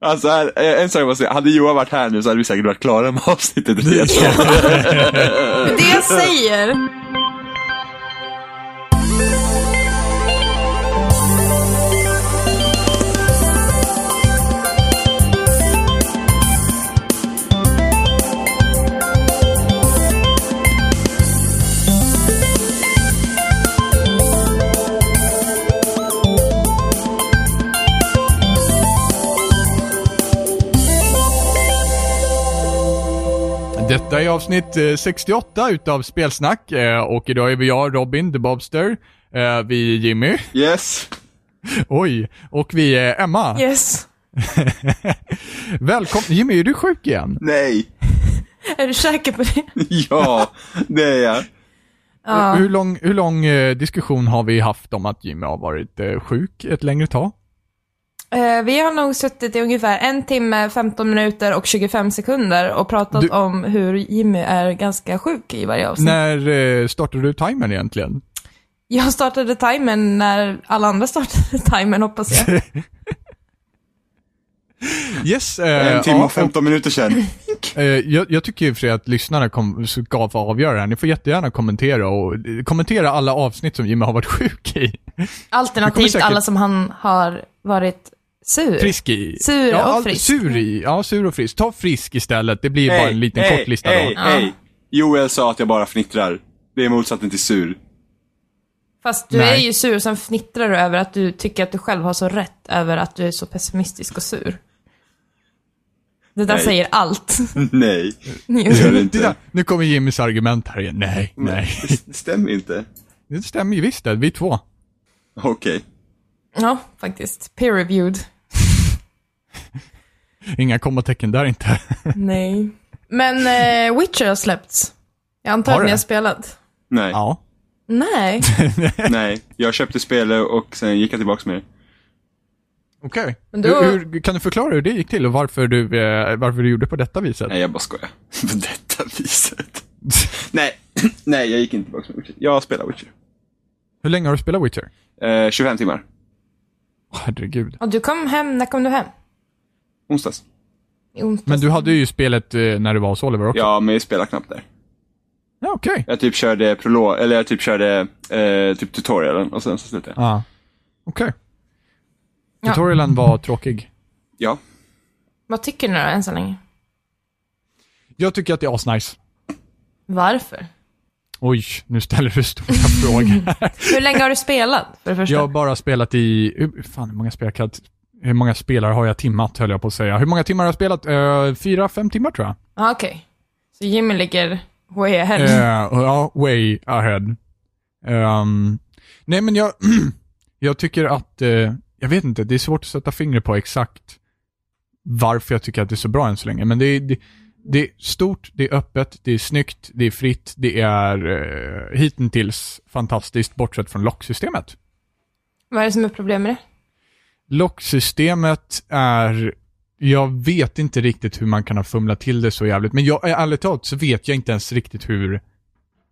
Alltså, här, eh, en sak jag måste säga. Hade Johan varit här nu så hade vi säkert varit klara med avsnittet redan. Det jag säger. Avsnitt eh, 68 utav Spelsnack eh, och idag är vi jag, Robin, The Bobster, eh, vi är Jimmy, Yes. oj, och vi är Emma. Yes. Välkommen, Jimmy är du sjuk igen? Nej. Är du säker på det? Ja, det är jag. Ja. Hur lång, hur lång eh, diskussion har vi haft om att Jimmy har varit eh, sjuk ett längre tag? Eh, vi har nog suttit i ungefär en timme, 15 minuter och 25 sekunder och pratat Du- om hur Jimmy är ganska sjuk i varje avsnitt. När eh, startade du timern egentligen? Jag startade timern när alla andra startade timern hoppas jag. Yes, eh, En timme och 15 minuter sedan. Eh, jag, jag tycker och för sig att lyssnarna kom, ska få avgöra det här. Ni får jättegärna kommentera och eh, kommentera alla avsnitt som Jimmy har varit sjuk i. Alternativt säkert- alla som han har varit sur. Frisk i. Sur ja, och all- frisk. Sur i. Ja, sur och frisk. Ta frisk istället. Det blir bara en liten hej, kort lista hej, då. hej. Joel sa att jag bara fnittrar. Det är motsatsen till sur. Fast du Nej. är ju sur, sen fnittrar du över att du tycker att du själv har så rätt över att du är så pessimistisk och sur. Det där Nej. säger allt. Nej, det gör det Titta, inte. nu kommer Jimmys argument här igen. Nej, nej. Det stämmer inte. Det stämmer ju visst det. Vi två. Okej. Ja, faktiskt. Peer-reviewed. Inga kommatecken där inte. Nej. Men eh, Witcher har släppts. Jag antar Har att ni har spelat. Nej, Ja. Nej. nej. Jag köpte spelet och sen gick jag tillbaks med det. Okej. Men då- Hur, hur, kan du förklara hur det gick till och varför du, eh, varför du gjorde på detta viset? Nej, jag bara skojar. På detta viset. nej, nej, jag gick inte tillbaks med Witcher. Jag spelar Witcher. Hur länge har du spelat Witcher? Eh, 25 timmar. Herregud. Och du kom hem, när kom du hem? Onsdags. I onsdags. Men du hade ju spelet eh, när du var hos Oliver också. Ja, men jag spelar knappt där. Ja, okej. Jag typ körde prolog, eller jag typ körde eh, typ tutorialen och sen så slutade jag. Ja. Okej. Ja. Tutorialen var tråkig. Ja. Vad tycker ni då, än så länge? Jag tycker att det är asnice. Varför? Oj, nu ställer du stora frågor. Hur länge har du spelat, för det första? Jag har bara spelat i, hur, fan hur många spel kan jag- hur många spelare har jag timmat höll jag på att säga. Hur många timmar har jag spelat? Uh, fyra, fem timmar tror jag. Ah, Okej. Så Jimmy ligger way ahead. Eh, ja, way ahead. Ehm, nej men jag, jag tycker att, eh, jag vet inte, det är svårt att sätta fingret på exakt varför jag tycker att det är så bra än så länge. Men det är, det, det är stort, det är öppet, det är snyggt, det är fritt, det är uh, hittills fantastiskt bortsett från locksystemet. Vad är det som är problemet med det? Locksystemet är, jag vet inte riktigt hur man kan ha fumlat till det så jävligt, men jag, ärligt talat så vet jag inte ens riktigt hur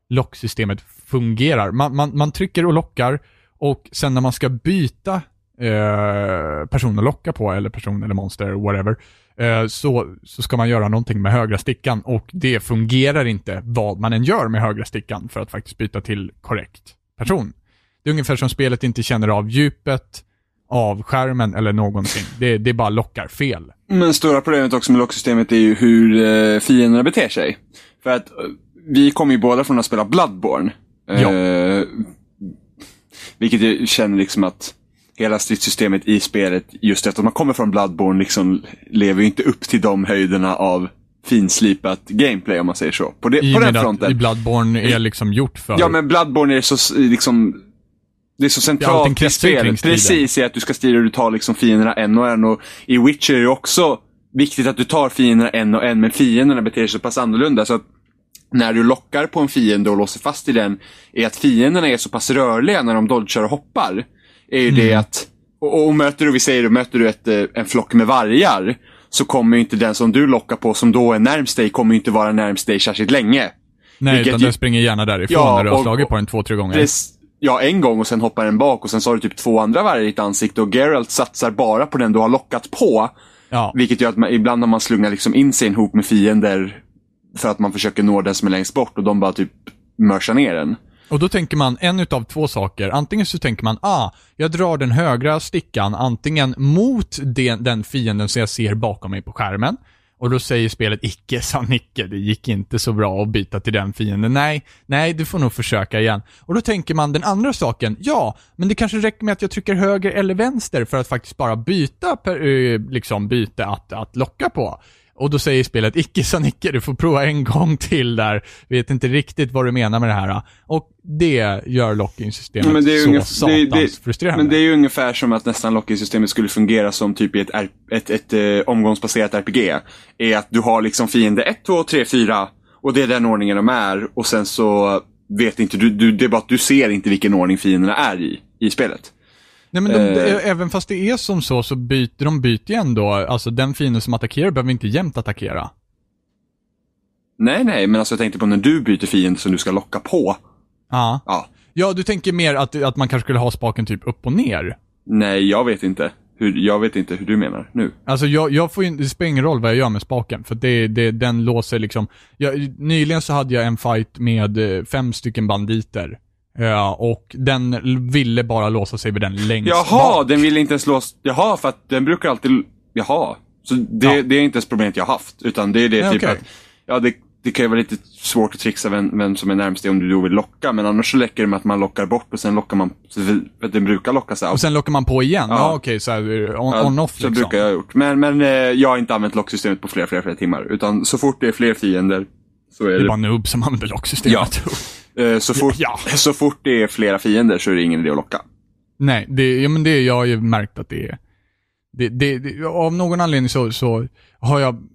locksystemet fungerar. Man, man, man trycker och lockar och sen när man ska byta eh, person att locka på, eller person eller monster, whatever, eh, så, så ska man göra någonting med högra stickan och det fungerar inte vad man än gör med högra stickan för att faktiskt byta till korrekt person. Det är ungefär som spelet inte känner av djupet, av skärmen eller någonting. Det, det bara lockar fel. Men stora problemet också med locksystemet är ju hur eh, fienderna beter sig. För att eh, vi kommer ju båda från att spela Bloodborne. Ja. Eh, vilket jag känner liksom att hela stridssystemet i spelet, just efter att man kommer från Bloodborne, liksom lever ju inte upp till de höjderna av finslipat gameplay om man säger så. På, det, I på den fronten. i Bloodborne är liksom gjort för... Ja, men Bloodborne är så liksom... Det är så centralt i spelet. Precis, i att du ska strida och du tar liksom fienderna en och en. Och I Witcher är det också viktigt att du tar fienderna en och en, men fienderna beter sig så pass annorlunda. Så att när du lockar på en fiende och låser fast i den, är att fienderna är så pass rörliga när de dodgar och hoppar. Är ju det att, och, och möter du, vi säger, möter du ett, eh, en flock med vargar, så kommer inte den som du lockar på, som då är närmst dig, kommer inte vara närmst dig särskilt länge. Nej, vilket utan ju- den springer gärna därifrån Ja, när du har och- slagit på den två, tre gånger. Prec- Ja, en gång och sen hoppar den bak och sen så har du typ två andra vargar i ditt ansikte och Geralt satsar bara på den du har lockat på. Ja. Vilket gör att man, ibland har man slungat liksom in sig i en hop med fiender för att man försöker nå den som är längst bort och de bara typ mörsar ner en. Och då tänker man en utav två saker. Antingen så tänker man, ah, jag drar den högra stickan antingen mot den, den fienden som jag ser bakom mig på skärmen. Och då säger spelet icke sa Nicke, det gick inte så bra att byta till den fienden. Nej, nej, du får nog försöka igen. Och då tänker man den andra saken, ja, men det kanske räcker med att jag trycker höger eller vänster för att faktiskt bara byta, per, eh, liksom byte att, att locka på. Och då säger spelet, icke sa Nicke, du får prova en gång till där. Vet inte riktigt vad du menar med det här. Och det gör locking-systemet Ja, så ungef- satans det- det- frustrerande. Men det är ju ungefär som att nästan locking-systemet skulle fungera som typ i ett, R- ett, ett, eh, omgångsbaserat RPG. Är att du har liksom fiende 1, 2, 3, 4 och det är den ordningen de är och sen så vet inte du, du det är bara att du ser inte vilken ordning fienderna är i, i spelet. Nej men de, Eh. även fast det är som så, så byter de byter ju ändå, alltså den fienden som attackerar behöver inte jämt attackera. Nej, nej, men alltså jag tänkte på när du byter fiende som du ska locka på. Ja. Ja, Ja, du tänker mer att, att man kanske skulle ha spaken typ upp och ner? nej, jag vet inte. Hur, jag vet inte hur du menar nu. Alltså jag, jag får ju, det spelar ingen roll vad jag gör med spaken, för det, det, den låser liksom, jag, nyligen så hade jag en fight med eh, fem stycken banditer. Ja, och den ville bara låsa sig vid den längst Jaha, bak. den vill inte ens låsa... Jaha, för att den brukar alltid... Jaha. Så det, Ja. det är inte ens problemet jag har haft. Utan det är det Nej, typ okej. att... Ja, det, det kan ju vara lite svårt att trixa vem, vem som är närmst dig om du då vill locka. Men annars så räcker det med att man lockar bort och sen lockar man... För den brukar locka sig. Och sen lockar man på igen? Ja, Ja. okej, så här, on, Ja, on-off Så liksom. brukar jag ha gjort. Men, men eh, jag har inte använt locksystemet på flera, flera, flera timmar. Utan så fort det är fler fiender så är Det det... är bara noob som använder locksystemet. eh, så, fort, Ja. så fort det är flera fiender så är det ingen idé att locka. Nej, det, ja, men det, jag har ju märkt att det är... Det, det, det, av någon anledning så, så har jag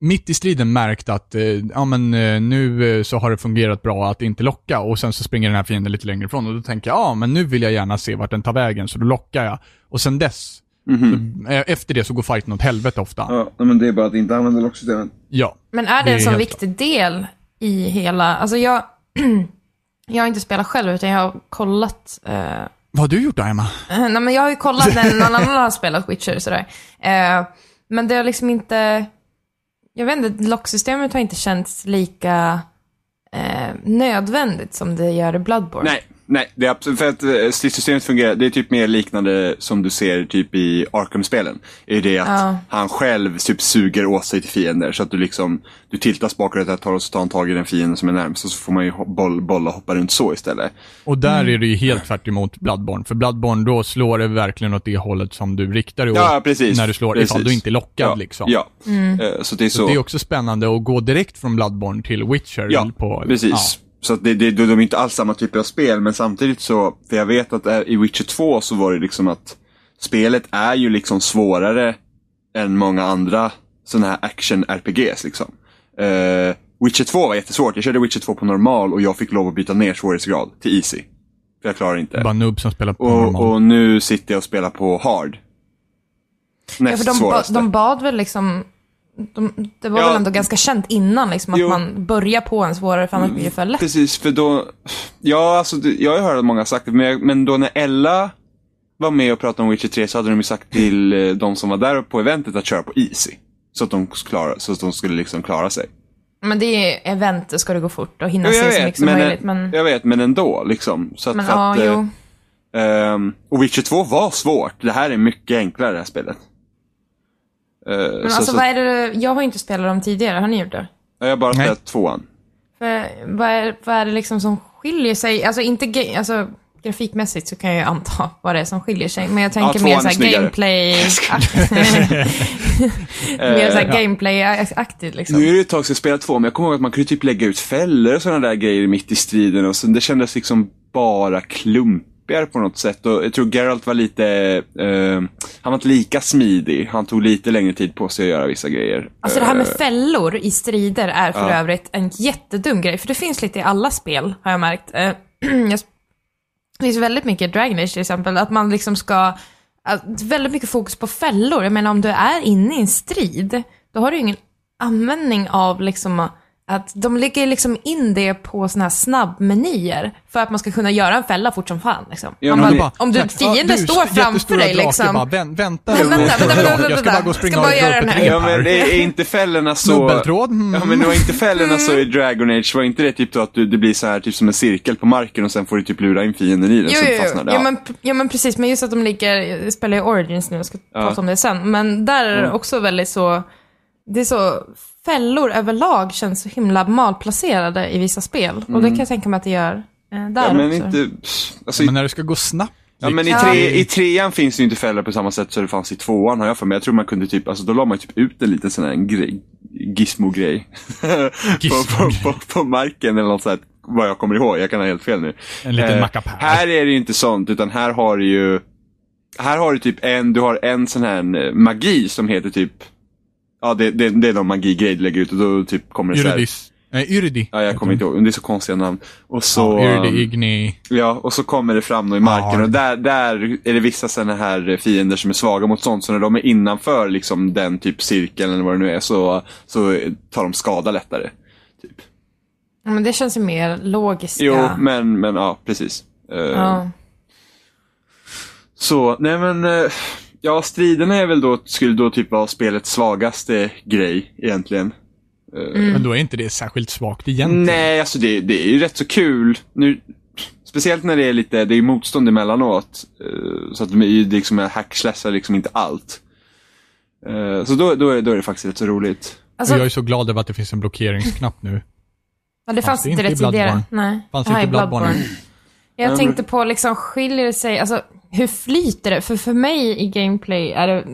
mitt i striden märkt att eh, ja, men, eh, nu eh, så har det fungerat bra att inte locka och sen så springer den här fienden lite längre ifrån och då tänker jag ja, men nu vill jag gärna se vart den tar vägen så då lockar jag. Och sen dess, så, eh, efter det så går fighten åt helvete ofta. Ja. Ja, men det är bara att inte använda locksystemet. Men är det, Det är en sån viktig del i hela... Alltså jag... jag har inte spelat själv, utan jag har kollat... Eh, Vad har du gjort då, Emma? nej, men jag har ju kollat när någon annan har spelat Witcher och sådär. Eh, men det har liksom inte... Jag vet inte, locksystemet har inte känts lika eh, nödvändigt som det gör i Bloodborne. Nej, nej. Det är absolut, för att eh, stridssystemet fungerar, det är typ mer liknande som du ser typ i Arkham-spelen. Är det att Ja. han själv typ suger åt sig till fiender. Så att du liksom, du tiltas bakåt ett tag och så tar han tag i den fienden som är närmast. Och så får man ju boll, bolla och hoppa runt så istället. Och där är det ju helt tvärt emot Bloodborne. För Bloodborne, då slår det verkligen åt det hållet som du riktar dig åt. Ja, precis. När du slår, precis. ifall du inte är lockad ja, liksom. Ja, Eh, så det är så. Det är också spännande att gå direkt från Bloodborne till Witcher. Ja, på, precis. Så att det, det, de är inte alls samma typer av spel, men samtidigt så, för jag vet att i Witcher 2 så var det liksom att spelet är ju liksom svårare än många andra sådana här action-RPGs liksom. Eh, Witcher 2 var jättesvårt. Jag körde Witcher 2 på normal och jag fick lov att byta ner svårighetsgrad till easy. För jag klarar Ja, inte. bara noob som spelar på Och, normal. och nu sitter jag och spelar på hard. Ja, Näst för de, ba, svåraste. de bad väl liksom... De, det var Ja. väl ändå ganska känt innan liksom, att Jo. man börjar på en svårare, för annars blir det för lätt. Precis, för då... Ja, alltså, jag har hört att många har sagt det, men, jag- men då när Ella var med och pratade om Witcher 3 så hade de ju sagt till eh, de som var där på eventet att köra på Easy. Så att de, klar, så att de skulle liksom klara sig. Men det är event, då ska det gå fort och hinna Jo, se jag så vet, mycket som men, möjligt. Men, jag vet, men ändå liksom. Så att, men för ja, att, eh, jo. ehm, och Witcher 2 var svårt. Det här är mycket enklare det här spelet. Eh, Men så, alltså så, vad är det, jag har inte spelat dem tidigare, har ni gjort det? Jag har bara Nej. spelat tvåan. För, vad, är, vad är det liksom som skiljer sig? Alltså inte alltså, grafikmässigt så kan jag ju anta vad det är som skiljer sig. Men jag tänker tvåan mer är såhär gameplay... mer såhär gameplay-aktigt liksom. Nu är det ett tag sedan jag spelat två, men jag kommer ihåg att man kunde typ lägga ut fällor och sådana där grejer mitt i striden. Och så, det kändes liksom bara klumpigare på något sätt. Och jag tror Geralt var lite, eh, han var inte lika smidig. Han tog lite längre tid på sig att göra vissa grejer. Alltså det här med Eh, fällor i strider är för Ja. övrigt en jättedum grej. För det finns lite i alla spel, har jag märkt. Eh, jag- Det finns väldigt mycket Dragon Age till exempel, att man liksom ska... Väldigt mycket fokus på fällor. Jag menar om du är inne i en strid, då har du ju ingen användning av liksom att de lägger liksom in det på såna här snabbmenyer för att man ska kunna göra en fälla fort som fan. Liksom. Ja, bara, det- om du, Ja, fienden du, står framför dig drake, liksom. Bara, "Vänt- vänta, Men vänta, jag, vänta, vänta, jag ska bara gå och Ska springa bara och göra den ett här. Ja, men det är inte fällorna så... Snubbeltråd? Mm. Ja, men det var inte fällorna så i Dragon Age, var inte det typ då att du, det blir så här typ som en cirkel på marken och sen får du typ lura in fienden i den Jo, så jo, jo. fastnar där. Ja, men, ja, men precis. Men just att de ligger, jag spelar ju Origins nu, jag ska Ja. prata om det sen. Men där är det också väldigt så, det är så, fällor överlag känns så himla malplacerade i vissa spel. Och det kan jag tänka mig att det gör eh, där ja, men också. inte... Alltså, Men när det ska gå snabbt. Ja men i, Ja. tre, i trean finns det ju inte fällor på samma sätt som det fanns i tvåan har jag för mig. Jag tror man kunde typ, alltså då la man typ ut en liten sån här grej, gizmo-grej. på, på, på, på marken eller något sånt, vad jag kommer ihåg. Jag kan ha helt fel nu. En liten Eh, mackapär. Här är det ju inte sånt, utan här har du ju, här har du typ en, du har en sån här eh, magi som heter typ, ja det, det, det är någon magigrej du lägger ut och då typ kommer det Yrydis. Nej, Yridi. Ja, jag kommer inte ihåg, det är så konstiga namn. Och så... Ja, Yridi, Igni. Ja, och så kommer det fram då i marken Ja. och där, där är det vissa sådana här fiender som är svaga mot sånt. Så när de är innanför liksom den typ cirkeln eller vad det nu är så, så tar de skada lättare. Typ. Ja, men det känns ju mer logiskt. Jo, ja. men, men ja, precis. Eh, Ja. Så, nej men, eh, ja striderna är väl då, skulle då typ vara spelets svagaste grej egentligen. Men då är inte det särskilt svagt egentligen. Nej, alltså det, det är ju rätt så kul. Nu, speciellt när det är lite, det är motstånd emellanåt. eh, Så att de är ju liksom, hackslashar liksom inte allt. Eh, Så då, då, är, då är det faktiskt rätt så roligt. Alltså, jag är så glad över att det finns en blockeringsknapp nu. ja, det fanns det inte det i tidigare. Bloodborne? Nej. Fanns det inte i är Bloodborne? Jag men- tänkte på, liksom, skiljer det sig, alltså hur flyter det? För för mig i gameplay är det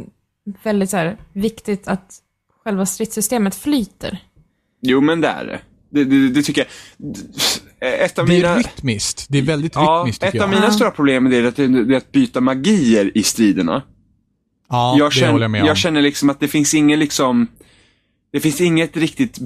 väldigt så här, viktigt att själva stridssystemet flyter. Jo, men det är det. Det, det, det tycker jag. Ett av Det mina... är rytmiskt. Det är väldigt Ja, rytmiskt ett tycker av jag. mina stora problem är att, det är att byta magier i striderna. Ja, jag, det känner, håller jag med om. jag känner liksom att det finns inget liksom Det finns inget riktigt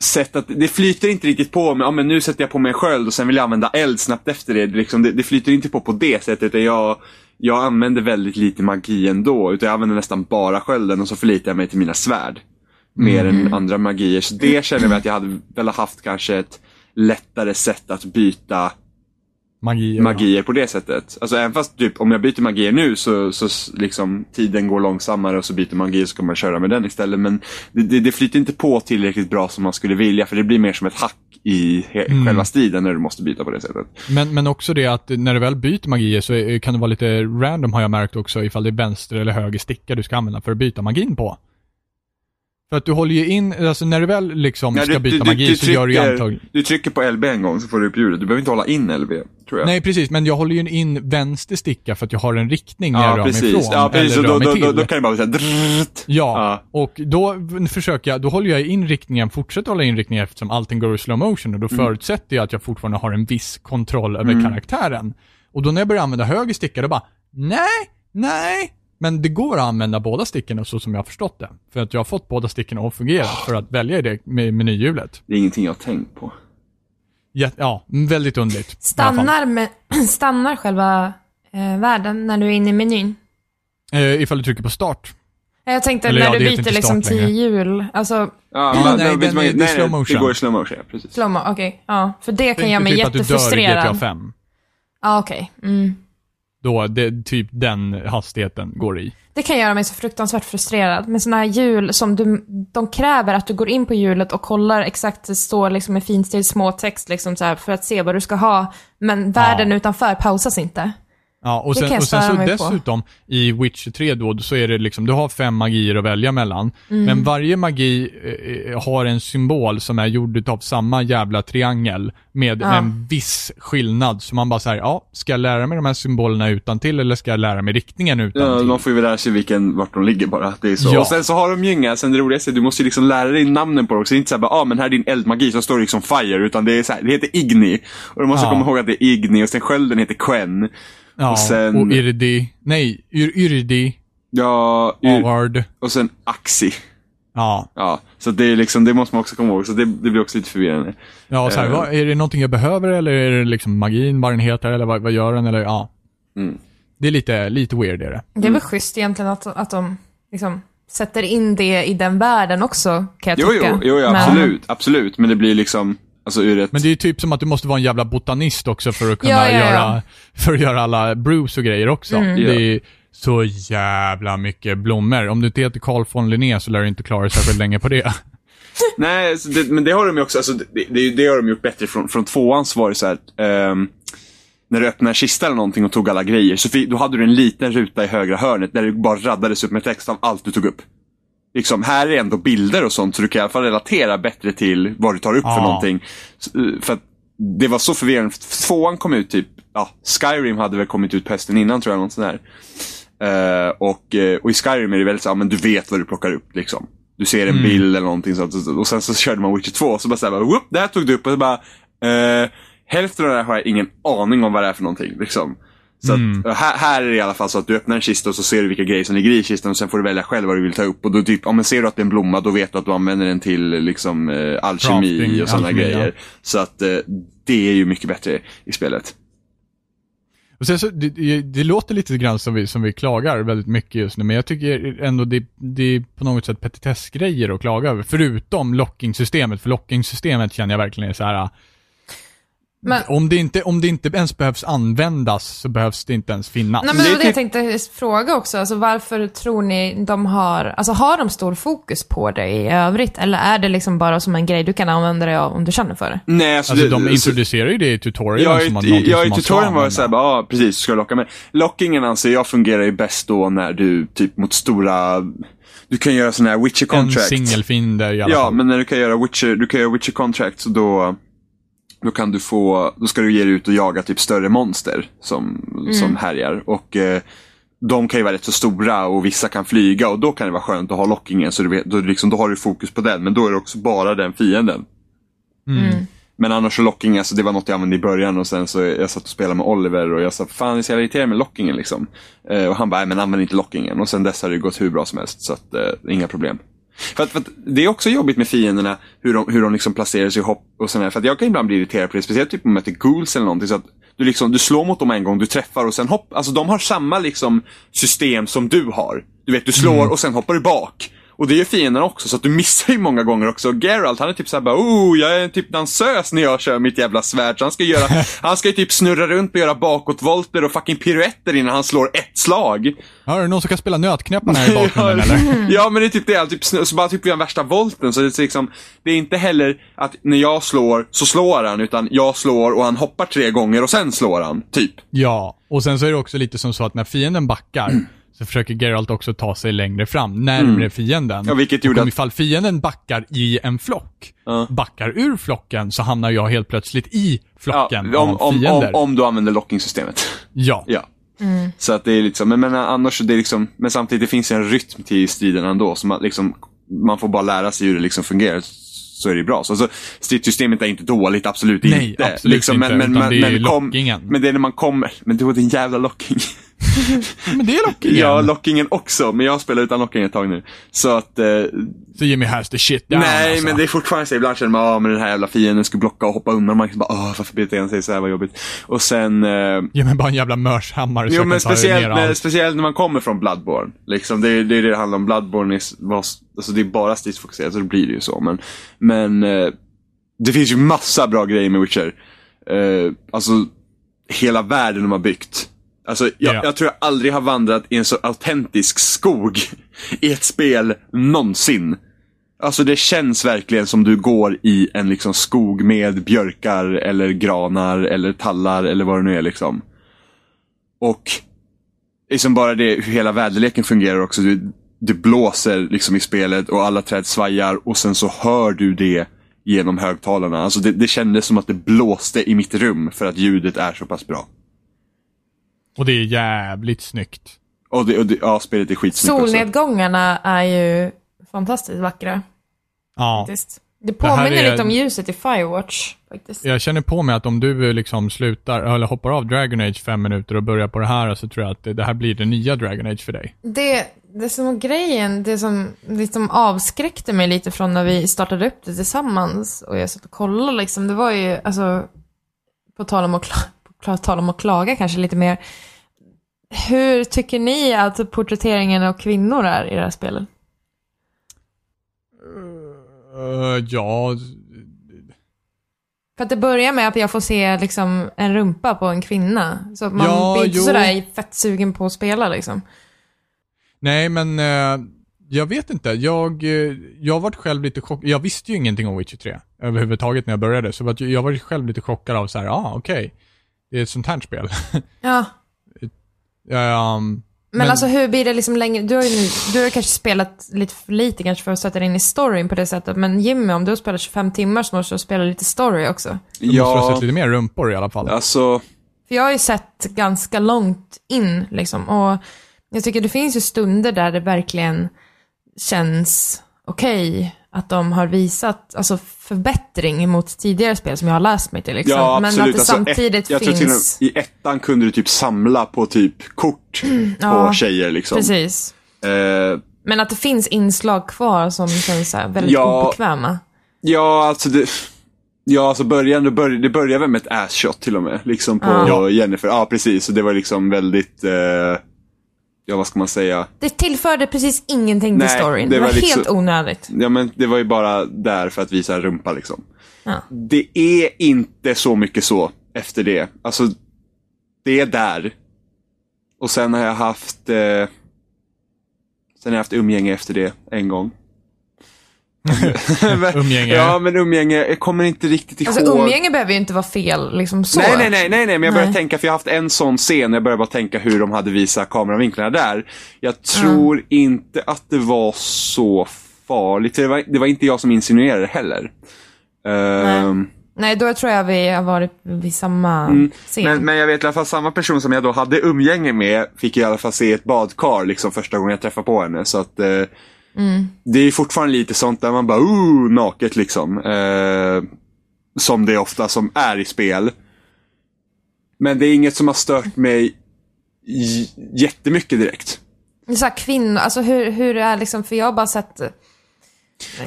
sätt att, det flyter inte riktigt på med, ja men nu sätter jag på mig en sköld och sen vill jag använda eld snabbt efter det. Det, liksom, det, det flyter inte på på det sättet utan jag, jag använder väldigt lite magi ändå. Utan jag använder nästan bara skölden och så förlitar jag mig till mina svärd. Mer än andra magier. Så det känner jag att jag hade väl haft kanske ett lättare sätt att byta Magier. magier på det sättet. Alltså även fast typ om jag byter magier nu så, så liksom tiden går långsammare och så byter man magier så kan man köra med den istället. Men det, det, det flyter inte på tillräckligt bra som man skulle vilja för det blir mer som ett hack i Mm. själva striden när du måste byta på det sättet. Men, men också det att när du väl byter magier så är- kan det vara lite random har jag märkt också ifall det är vänster eller höger sticka du ska använda för att byta magin på. För att du håller ju in, alltså när du väl liksom Ja, ska du- byta du- magi du så gör du ju trycker- antagligen... Du trycker på LB en gång så får du upp ljudet. Du behöver inte hålla in LB, tror jag. Nej precis, men jag håller ju in vänster sticka för att jag har en riktning när jag ja, rör mig precis. ifrån. Ja, precis. Eller rör då, mig då, till. då, då kan det bara såhär drrrrt. Ja, och då försöker jag, då håller jag in riktningen, fortsätter hålla in riktningen eftersom allting går i slow motion och då Mm. förutsätter jag att jag fortfarande har en viss kontroll över karaktären. Och då när jag börjar använda höger sticka, då bara, nej, nej. Men det går att använda båda stickorna så som jag har förstått det. För att jag har fått båda stickorna att fungera för att välja i det med menyhjulet. Det är ingenting jag har tänkt på. Ja, ja väldigt underligt. Stannar, med, stannar själva eh, världen när du är inne i menyn? Eh, ifall du trycker på start. Jag tänkte Eller när ja, du byter liksom till hjul, alltså Ja, men, nej, den man- är- det är nej, slow nej, motion. Det går i slow motion, ja, precis. slowmo, okej. Ja, för det kan göra mig typ att du dör i GTA jättefrustrerad. 5. Ja, okej. Mm. Då det, typ den hastigheten går i. Det kan göra mig så fruktansvärt frustrerad med sådana här hjul som du, de kräver att du går in på hjulet och kollar exakt, det står liksom med finstil små text liksom så här för att se vad du ska ha. Men världen utanför pausas inte. Ja, och sen, och sen så på. dessutom i Witcher 3 då, så är det liksom, du har fem magier att välja mellan. Mm. Men varje magi eh, har en symbol som är gjord av samma jävla triangel med Ja. en viss skillnad. Så man bara säger, ja, ska jag lära mig de här symbolerna utan till eller ska jag lära mig riktningen utan Ja, till? man får ju lära sig vilken, vart de ligger bara. Det är så. Ja. Och sen så har de ju inga, sen det roligaste, du måste ju liksom lära dig namnen på dem också. Det är inte såhär bara, ah, men här är din eldmagi, så står det liksom fire. Utan det är så här, det heter Igni. Och du måste Ja. komma ihåg att det är Igni och sen skölden heter Quen. Ja, och sen- och Irdi, nej, Yr, Yrdi, Ja, Award, och sen Axi. ja. Ja, så det är liksom, det måste man också komma ihåg. Så det, det blir också lite förvirrande. Ja, så här, Eh. vad, är det någonting jag behöver eller är det liksom magin, vad den heter eller vad, vad gör den eller ja. Mm. Det är lite, lite weird är det. Det är väl schysst egentligen att, att de liksom sätter in det i den världen också, kan jag Jo, tycka. jo, jo, jo absolut, absolut. Men det blir liksom, alltså ur ett... Men det är ju typ som att du måste vara en jävla botanist också för att kunna Ja, ja, ja. göra, för att göra alla brews och grejer också. Mm. Det är så jävla mycket blommor. Om du inte heter Carl von Linné så lär du inte klara dig särskilt länge på det. Nej, så det, men det har de ju också, alltså, det, det, det har de gjort bättre från, från tvåan så var det så här, ehm, när du öppnade en kista eller någonting och tog alla grejer, så fi- då hade du en liten ruta i högra hörnet där det bara raddades upp med text av allt du tog upp. Liksom, här är ändå bilder och sånt, så du kan i alla fall relatera bättre till vad du tar upp för någonting. Eh, För att det var så förvirrande, för tvåan kom ut typ, ja, Skyrim hade väl kommit ut på hösten innan tror jag, något sånt där. Eh, och, eh, och i Skyrim är det väldigt så, ja, men du vet vad du plockar upp liksom. Du ser en bild eller någonting sånt och sen så körde man Witcher 2 och så bara såhär, whoop, det här tog du upp och så bara, eh, hälften av det här har jag ingen aning om vad det är för någonting. Liksom. Så att, och här, här är det i alla fall så att du öppnar en kista och så ser du vilka grejer som ligger i kistan och sen får du välja själv vad du vill ta upp. Och då typ, men ser du att det är en blomma då vet du att du använder den till liksom eh, alkemi Crafting, och sådana alkemi, ja. grejer. Så att eh, det är ju mycket bättre i spelet. Och sen så, det, det, det låter lite grann som vi, som vi klagar väldigt mycket just nu, men jag tycker ändå det, det är på något sätt petitessgrejer att klaga över. Förutom lockingsystemet, för lockingsystemet känner jag verkligen är så här. Men, Om det, inte, om det inte ens behövs användas så behövs det inte ens finnas. nej, men Det var det jag tänkte fråga också. Alltså, varför tror ni de har, alltså har de stor fokus på det i övrigt? Eller är det liksom bara som en grej du kan använda dig av om du känner för det? Nej, alltså, Alltså det, de introducerar ju det i tutorialen Ja, som i, ja, i tutorialen var det såhär, ja precis, du ska locka. Men lockingen anser jag fungerar ju bäst då när du, typ mot stora, du kan göra sådana här Witcher En contract. singelfiende i alla Ja, fall. men när du kan göra Witcher, du kan göra Witcher contract så då, då kan du få, då ska du ge dig ut och jaga typ större monster som, som härjar. Och eh, de kan ju vara rätt så stora och vissa kan flyga och då kan det vara skönt att ha lockingen så du vet, då, liksom, då har du fokus på den. Men då är det också bara den fienden. Mm. Men annars så locking, alltså det var något jag använde i början och sen så jag satt och spelade med Oliver och jag sa fan jag är så jävla irriterad med lockingen liksom. Eh, och han bara, "Nej, men använd inte lockingen. Och sen dess har det gått hur bra som helst så att eh, inga problem. För att, för att det är också jobbigt med fienderna, hur de, hur de liksom placerar sig i hopp och sådär. För att jag kan ibland bli irriterad på det, speciellt typ om man möter ghouls eller någonting. Så att du, liksom, du slår mot dem en gång, du träffar och sen hopp. Alltså de har samma liksom system som du har. Du vet, du slår och sen hoppar du bak. Och det gör fienderna också, så att du missar ju många gånger också. Och Geralt, han är typ såhär bara, oh, jag är en typ dansös när jag kör mitt jävla svärd. Så han ska göra, han ska ju typ snurra runt och göra bakåtvolter och fucking piruetter innan han slår ett slag. Ja, är det någon som kan spela nötknäpparna här i bakgrunden eller? Ja, men det är typ det. Han Typ, så bara typ gör värsta volten. Så det är, liksom, det är inte heller att när jag slår så slår han, utan jag slår och han hoppar tre gånger och sen slår han. Typ. Ja, och sen så är det också lite som så att när fienden backar så försöker Geralt också ta sig längre fram, närmre fienden. Mm. Ja, vilket gjorde om att- ifall fienden backar i en flock, Ja. backar ur flocken, så hamnar jag helt plötsligt i Ja, flocken om, av om, om, fiender. om du använder lockingsystemet. Ja. Ja. Så att det är liksom, men, men annars det är liksom, men samtidigt det finns en rytm till striderna ändå. Så man, liksom, man får bara lära sig hur det liksom fungerar. Så är det bra. Så alltså, stridssystemet är inte dåligt, absolut Nej, inte. absolut liksom, inte, Men, men, det är men, men, kom, lockingen. men det är när man kommer, men det var din jävla locking. Men det är lockingen. Ja, lockingen också, men jag spelar utan locking ett tag nu. Så att, eh, Så Jimmy has the shit down nej alltså. men det är fortfarande så, ibland känner man, ah, men den här jävla fienden skulle blocka och hoppa undan. Man kan bara, ah, varför beter den sig så här, vad jobbigt. Och sen, eh, Ge mig bara en jävla mörshammare Jo men speciellt när, speciellt när man kommer från Bloodborne. Liksom, det, är, det det handlar om. Bloodborne är, alltså, det är bara stridsfokuserat, så då blir det ju så. Men, men eh, det finns ju massa bra grejer med Witcher. Eh, alltså, hela världen de har byggt. Alltså, jag, Ja. jag tror jag aldrig har vandrat i en så autentisk skog i ett spel någonsin. Alltså det känns verkligen som du går i en liksom skog med björkar eller granar eller tallar eller vad det nu är liksom. Och liksom bara det hur hela väderleken fungerar också. Du, det blåser liksom i spelet och alla träd svajar och sen så hör du det genom högtalarna. Alltså det, det kändes som att det blåste i mitt rum för att ljudet är så pass bra. Och det är jävligt snyggt. Och, det, och det, ja, spelet är skitsnyggt också. Solnedgångarna är ju fantastiskt vackra. Ja. Faktiskt. Det påminner är- lite om ljuset i Firewatch. Faktiskt. Jag känner på mig att om du liksom slutar, eller hoppar av Dragon Age fem minuter och börjar på det här så tror jag att det, det här blir det nya Dragon Age för dig. Det, det som var grejen, det som liksom avskräckte mig lite från när vi startade upp det tillsammans och jag satt och kollade liksom, det var ju, alltså, på tal om att, kla, på tal om att klaga kanske lite mer. Hur tycker ni att porträtteringen av kvinnor är i det här spelet? Eh, ja, För att det börjar med att jag får se liksom en rumpa på en kvinna. Så man Ja, blir inte jo. sådär fett sugen på att spela liksom. nej men eh, jag vet inte. Jag, eh, jag varit själv lite chockad. Jag visste ju ingenting om Witcher 3 överhuvudtaget när jag började. Så jag var själv lite chockad av så här, ah okej. Det är ett sånt här spel. Ja. Ehm, Men, Men- alltså hur blir det liksom längre? Du har ju nu, du har kanske spelat lite för lite kanske för att sätta dig in i storyn på det sättet. Men Jimmy, om du har spelat 25 timmar så måste du spela lite story också. du måste ha sett lite mer rumpor i alla fall. alltså, För jag har ju sett ganska långt in liksom. Och jag tycker det finns ju stunder där det verkligen känns okej att de har visat alltså, förbättring mot tidigare spel som jag har läst mig till. Liksom. ja Men att det alltså, samtidigt ett, jag tror till och finns... I ettan kunde du typ samla på typ kort Ja, på tjejer liksom. Precis. Eh, Men att det finns inslag kvar som känns så väldigt Ja. obekväma. Ja, alltså det... Ja, alltså början, det, bör, det börjar väl med ett ass shot till och med. Liksom på Ja. Jennifer. Ja, precis. Och det var liksom väldigt... Eh, ja, vad ska man säga? Det tillförde precis ingenting till Nej, storyn. det Det var, var liksom- helt onödigt. Ja, men det var ju bara där för att visa rumpa liksom. Ja. Det är inte så mycket så efter det. Alltså, det är där. Och sen har jag haft... Eh, sen har jag haft umgänge efter det en gång. Umgänge. Ja, men umgänge. Jag kommer inte riktigt ihåg. Alltså umgänge behöver ju inte vara fel, liksom så. Nej, nej, nej, nej, nej, men jag började Nej. tänka, för jag har haft en sån scen, jag började bara tänka hur de hade visat kameravinklarna där. Jag tror inte att det var så farligt, det var, det var inte jag som insinuerade det heller. Ehm, Nej, då tror jag vi har varit vid samma scen. Mm. men, men jag vet i alla fall, samma person som jag då hade umgänge med fick i alla fall se ett badkar liksom första gången jag träffade på henne. Så att eh, det är fortfarande lite sånt där man bara, ooh, naket liksom. Eh, som det ofta som är i spel. Men det är inget som har stört mig j- jättemycket direkt. Så här, kvinnor, alltså hur, hur det är liksom, för jag har bara sett, eh,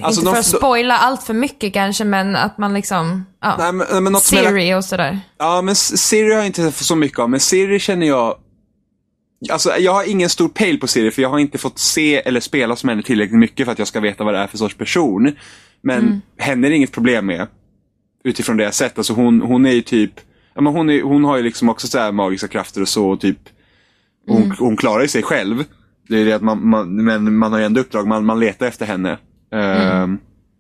Alltså, inte för att spoila allt för mycket kanske, men att man liksom, ja, Nej, men, men Siri och sådär. Ja, men Siri har jag inte fått så mycket av, men Siri känner jag... Alltså, jag har ingen stor pejl på Siri, för jag har inte fått se eller spela som henne tillräckligt mycket för att jag ska veta vad det är för sorts person. Men henne är det inget problem med. Utifrån det jag sett. Alltså hon, hon är ju typ... Ja, men hon, är, hon har ju liksom också så här magiska krafter och så, och typ... Hon, hon klarar ju sig själv. Det är det att man, man, men man har ju ändå uppdrag, man, man letar efter henne. Ehm,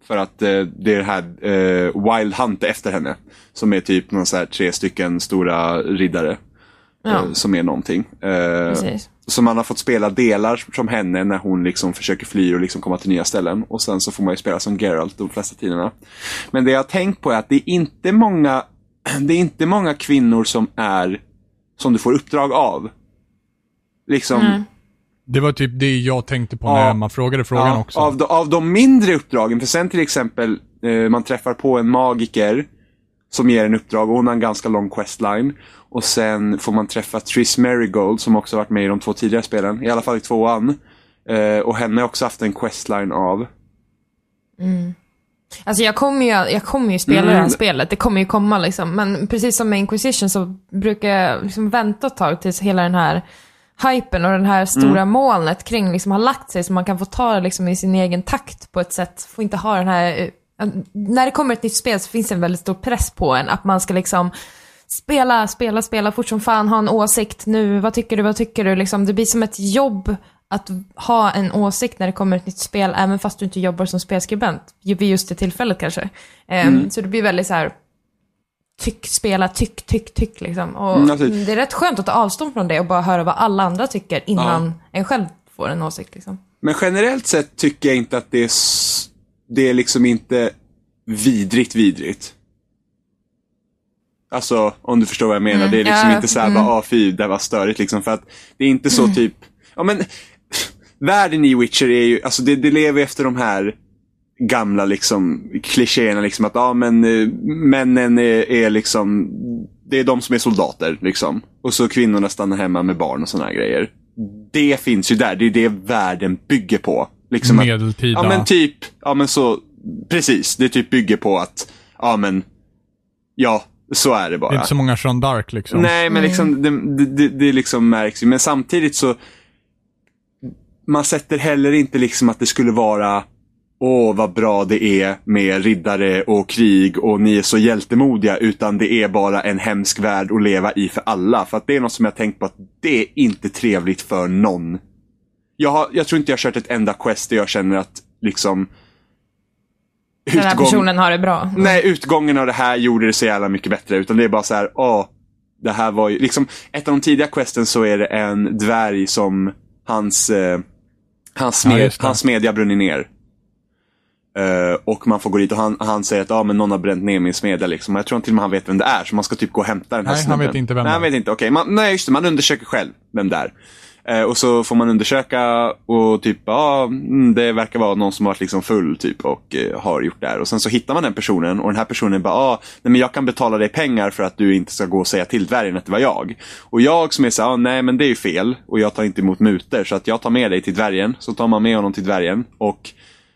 För att eh, det är det här eh, Wild Hunt efter henne. Som är typ någon så här tre stycken stora riddare. Ja. eh, som är någonting. Eh, Precis. så man har fått spela delar som henne när hon liksom försöker fly och liksom komma till nya ställen. Och sen så får man ju spela som Geralt de flesta tiderna. Men det jag har tänkt på är att det är inte många, det är inte många kvinnor som är, som du får uppdrag av. Liksom, Mm. Det var typ det jag tänkte på Ja. när man frågade frågan Ja, också. Av, de, av de mindre uppdragen, för sen till exempel eh, man träffar på en magiker som ger en uppdrag och hon har en ganska lång questline. Och sen får man träffa Triss Merigold som också varit med i de två tidigare spelen, i alla fall i tvåan. Eh, och henne har också haft en questline av. Alltså jag kommer ju, jag kommer ju spela Mm. det här spelet, det kommer ju komma liksom. Men precis som med Inquisition så brukar jag liksom vänta ett tag tills hela den här hypen och den här stora Mm. molnet kring liksom har lagt sig så man kan få ta det liksom i sin egen takt på ett sätt. Får inte ha den här... När det kommer ett nytt spel så finns det en väldigt stor press på en att man ska liksom spela, spela, spela fort som fan, ha en åsikt nu, vad tycker du, vad tycker du? Liksom, det blir som ett jobb att ha en åsikt när det kommer ett nytt spel, även fast du inte jobbar som spelskribent. Vid just det tillfället kanske. Ehm, Så det blir väldigt så här tyck, spela, tyck, tyck, tyck liksom. Och Mm, absolut. det är rätt skönt att ta avstånd från det och bara höra vad alla andra tycker innan en själv får en åsikt liksom. Men generellt sett tycker jag inte att det är, det är liksom inte vidrigt vidrigt. Alltså, om du förstår vad jag menar. det är liksom ja, inte såhär mm. bara, ah fy, det var störigt liksom. För att det är inte så typ, ja men, världen i Witcher är ju, alltså det, det lever efter de här gamla liksom klichéerna liksom att, ja men eh, männen är, är liksom, det är de som är soldater liksom. Och så kvinnorna stannar hemma med barn och sådana här grejer. Det finns ju där, det är det världen bygger på. Liksom att- Medeltida. Ja men typ, ja men så, precis. Det typ bygger på att, ja men, ja, så är det det är bara. inte så många Jean d'Arc liksom. Nej, men liksom, det, det, det, det liksom märks ju. Men samtidigt så, man sätter heller inte liksom att det skulle vara åh vad bra det är med riddare och krig och ni är så hjältemodiga utan det är bara en hemsk värld att leva i för alla. För att det är något som jag tänkt på att det är inte trevligt för någon. Jag, har, jag tror inte jag har kört ett enda quest där jag känner att liksom Den här utgång- personen har det bra. Nej, utgången av det här gjorde det så jävla mycket bättre. Utan det är bara så här, åh, det här var ju, liksom, ett av de tidiga questen så är det en dvärg som hans, eh, hans, Ja, smed, det. hans smedja brunnit ner. Eh, och man får gå dit och han, han säger att ah, men någon har bränt ner min smedja. Liksom. Jag tror inte till och med han vet vem det är, så man ska typ gå och hämta den här Nej, han snubben. vet inte vem Nej, det han är. vet inte. Okej, man, nej just det, man undersöker själv vem det är. Eh, och så får man undersöka och typ, ja, mm, det verkar vara någon som har varit liksom full typ och eh, har gjort det här. Och sen så hittar man den personen och den här personen bara, ah, nej men jag kan betala dig pengar för att du inte ska gå och säga till dvärgen att det var jag. Och jag som är så här, ah, nej men det är ju fel och jag tar inte emot mutor så att jag tar med dig till dvärgen. Så tar man med honom till dvärgen och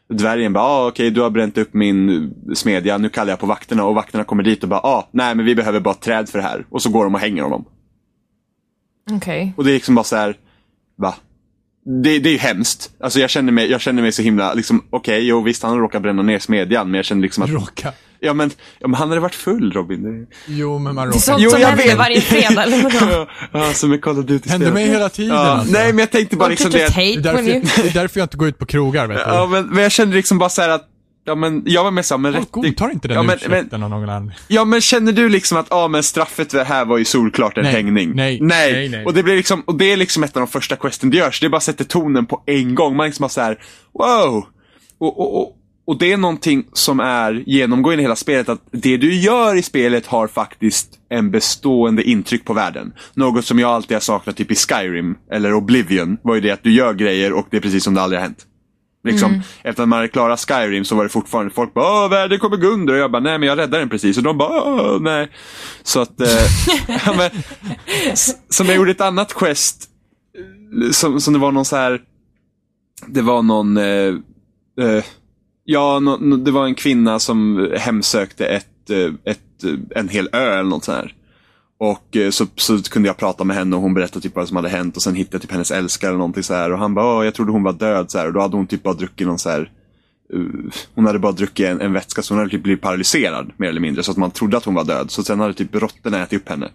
Dvärgen bara, ah, okej du har bränt upp min smedja, nu kallar jag på vakterna och vakterna kommer dit och bara, ah, nej men vi behöver bara ett träd för det här. Och så går de och hänger honom. Okej. Och det är liksom bara så här, va? Det, det är ju hemskt. Alltså jag känner mig, jag känner mig så himla, liksom, okej, jo visst han råkat bränna ner smedjan, men jag känner liksom att, Råka. ja men, ja, men han hade varit full Robin. Det... Jo, men man Det är råkar. sånt Jo, som jag händer vet. varje fredag, eller vadå? ja, som är Call of Duty Händer mig hela tiden Ja, alltså. nej men jag tänkte bara Don't liksom det. Det är, därför, är därför jag inte går ut på krogar, vet du. Ja men, men jag kände liksom bara så här att, ja men jag var med så här, men Folk godtar inte den ja, men, men, ursäkten av någon anledning. Ja men känner du liksom att, ja men straffet här var ju solklart en Nej, hängning? nej, nej. nej, nej. Och det blir liksom, och det är liksom ett av de första questen det görs. Det bara sätter tonen på en gång. Man liksom bara så här, wow! Och, och, och, och det är någonting som är genomgående i hela spelet, att det du gör i spelet har faktiskt en bestående intryck på världen. Något som jag alltid har saknat typ i Skyrim, eller Oblivion, var ju det att du gör grejer och det är precis som det aldrig har hänt. Liksom, Efter att man hade klarat Skyrim så var det fortfarande folk bara Åh, världen kommer gå under och jag bara nej men jag räddade den precis och de bara nej. Så att, eh, ja, men, som jag gjorde ett annat quest eh, som, som det var någon så här Det var någon eh, eh, Ja, nå- nå- det var en kvinna som hemsökte ett, eh, ett, eh, en hel ö eller något sånt här. Och eh, så, så kunde jag prata med henne och hon berättade typ vad som hade hänt och sen hittade jag typ hennes älskare eller någonting så här och han bara, "Åh, jag trodde hon var död så här och då hade hon typ bara druckit någon så här uh, hon hade bara druckit en, en vätska så hon hade typ blivit paralyserad mer eller mindre så att man trodde att hon var död. Så sen hade typ råttorna ätit upp henne.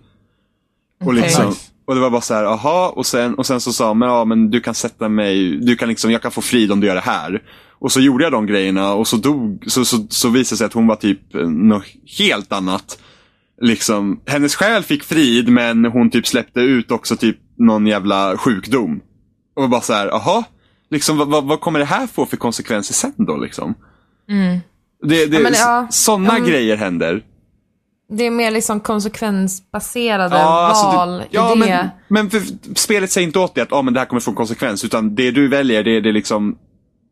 Och, Okej. liksom, och det var bara så här, aha, och sen, och sen så sa men ja men du kan sätta mig, du kan liksom, jag kan få frid om du gör det här. Och så gjorde jag de grejerna och så dog, så, så, så visade det sig att hon var typ eh, något helt annat. Liksom, hennes själ fick frid men hon typ släppte ut också typ någon jävla sjukdom. Och bara så här, aha, liksom vad, vad, kommer det här få för konsekvenser sen då liksom? Det, det, Ja, ja. Sådana Ja, men- grejer händer. Det är mer liksom konsekvensbaserade alltså, val det, ja, i det. men, men spelet säger inte åt dig att ah, men det här kommer få en konsekvens. Utan det du väljer, det, det är liksom...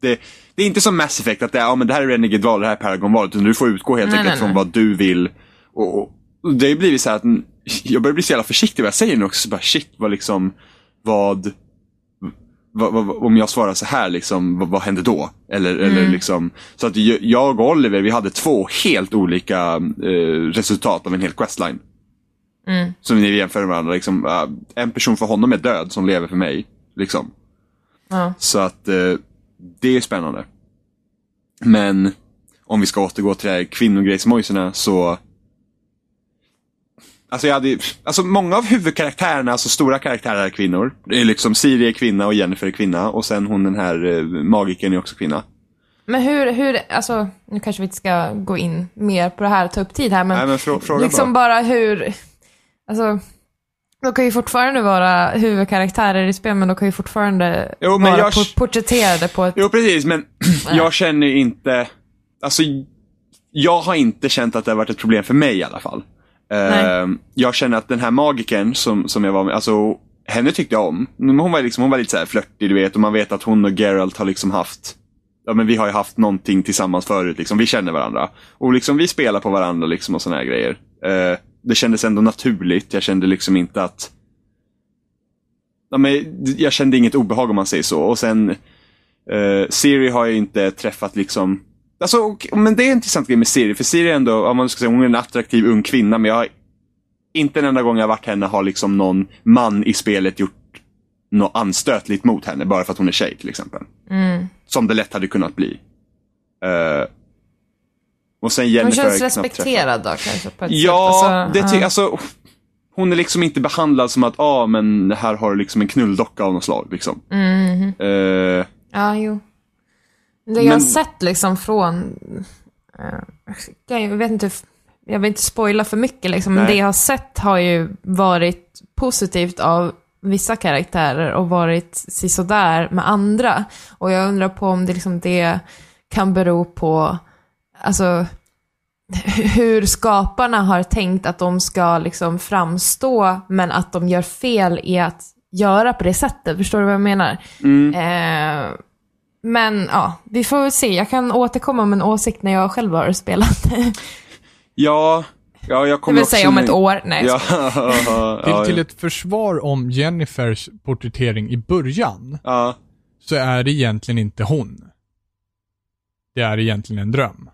Det, det är inte som Mass Effect, att det, är, ah, men det här är Renegade-val, det här är Paragon-val. Utan du får utgå helt Nej, enkelt nej, från nej. vad du vill. Och, och det har ju blivit så här att mm, jag börjar bli så jävla försiktig vad jag säger nu också. Så bara, shit, vad liksom... Vad... Vad, vad, om jag svarar så här, liksom, vad, vad händer då? Eller, Mm. eller liksom, så att jag- och Oliver, vi hade två helt olika eh, resultat av en hel questline. Mm. Som ni jämför med varandra. Liksom, äh, en person för honom är död som lever för mig. Liksom. Ja. Så att eh, det är spännande. Men om vi ska återgå till det här kvinnogrejsmojserna så Alltså, jag hade, alltså många av huvudkaraktärerna, alltså stora karaktärer är kvinnor. Det är liksom Siri är kvinna och Jennifer är kvinna och sen hon den här eh, magikern är också kvinna. Men hur, hur, alltså, nu kanske vi inte ska gå in mer på det här och ta upp tid här, men, Nej men frå, fråga liksom bara. bara hur, alltså, de kan ju fortfarande vara huvudkaraktärer i spel, men de kan ju fortfarande Jo, vara jag- por- porträtterade på ett... Jo precis, men jag känner inte, alltså jag har inte känt att det har varit ett problem för mig i alla fall. Nej. Uh, jag känner att den här magikern som, som jag var med, alltså henne tyckte jag om. Hon var, liksom, hon var lite så här flörtig du vet och man vet att hon och Geralt har liksom haft Ja men vi har ju haft någonting tillsammans förut liksom, vi känner varandra. Och liksom vi spelar på varandra liksom och såna här grejer. Eh, det kändes ändå naturligt, jag kände liksom inte att ja, men Jag kände inget obehag om man säger så. Och sen eh, Siri har jag inte träffat liksom Alltså, och, men det är en intressant grej med Siri, för Siri är ändå, om man ska säga, hon är en attraktiv ung kvinna, men jag har inte en enda gång jag varit henne har liksom någon man i spelet gjort något anstötligt mot henne, bara för att hon är tjej till exempel. Mm. Som det lätt hade kunnat bli. Eh, och sen Hon Jennifer har känns jag respekterad då kanske på ett Ja, sätt. Alltså, det ty- ja. alltså, hon är liksom inte behandlad som att, ja ah, men här har du liksom en knulldocka av något slag. Liksom. Mhm. Eh, Ja, jo. Det jag har sett liksom från... eh, jag vet inte, jag vill inte spoila för mycket liksom, men det jag har sett har ju varit positivt av vissa karaktärer och varit sisådär med andra. Och jag undrar på om det, liksom, det kan bero på, alltså, hur skaparna har tänkt att de ska liksom framstå, men att de gör fel i att göra på det sättet. Förstår du vad jag menar? mm. Eh, men ja, vi får väl se. Jag kan återkomma med en åsikt när jag själv har spelat. ja, ja, jag Det kommer vill också säga om ett år. Nej, Ja, Till, till ett försvar om Jennifers porträttering i början, ja. så är det egentligen inte hon. Det är egentligen en dröm.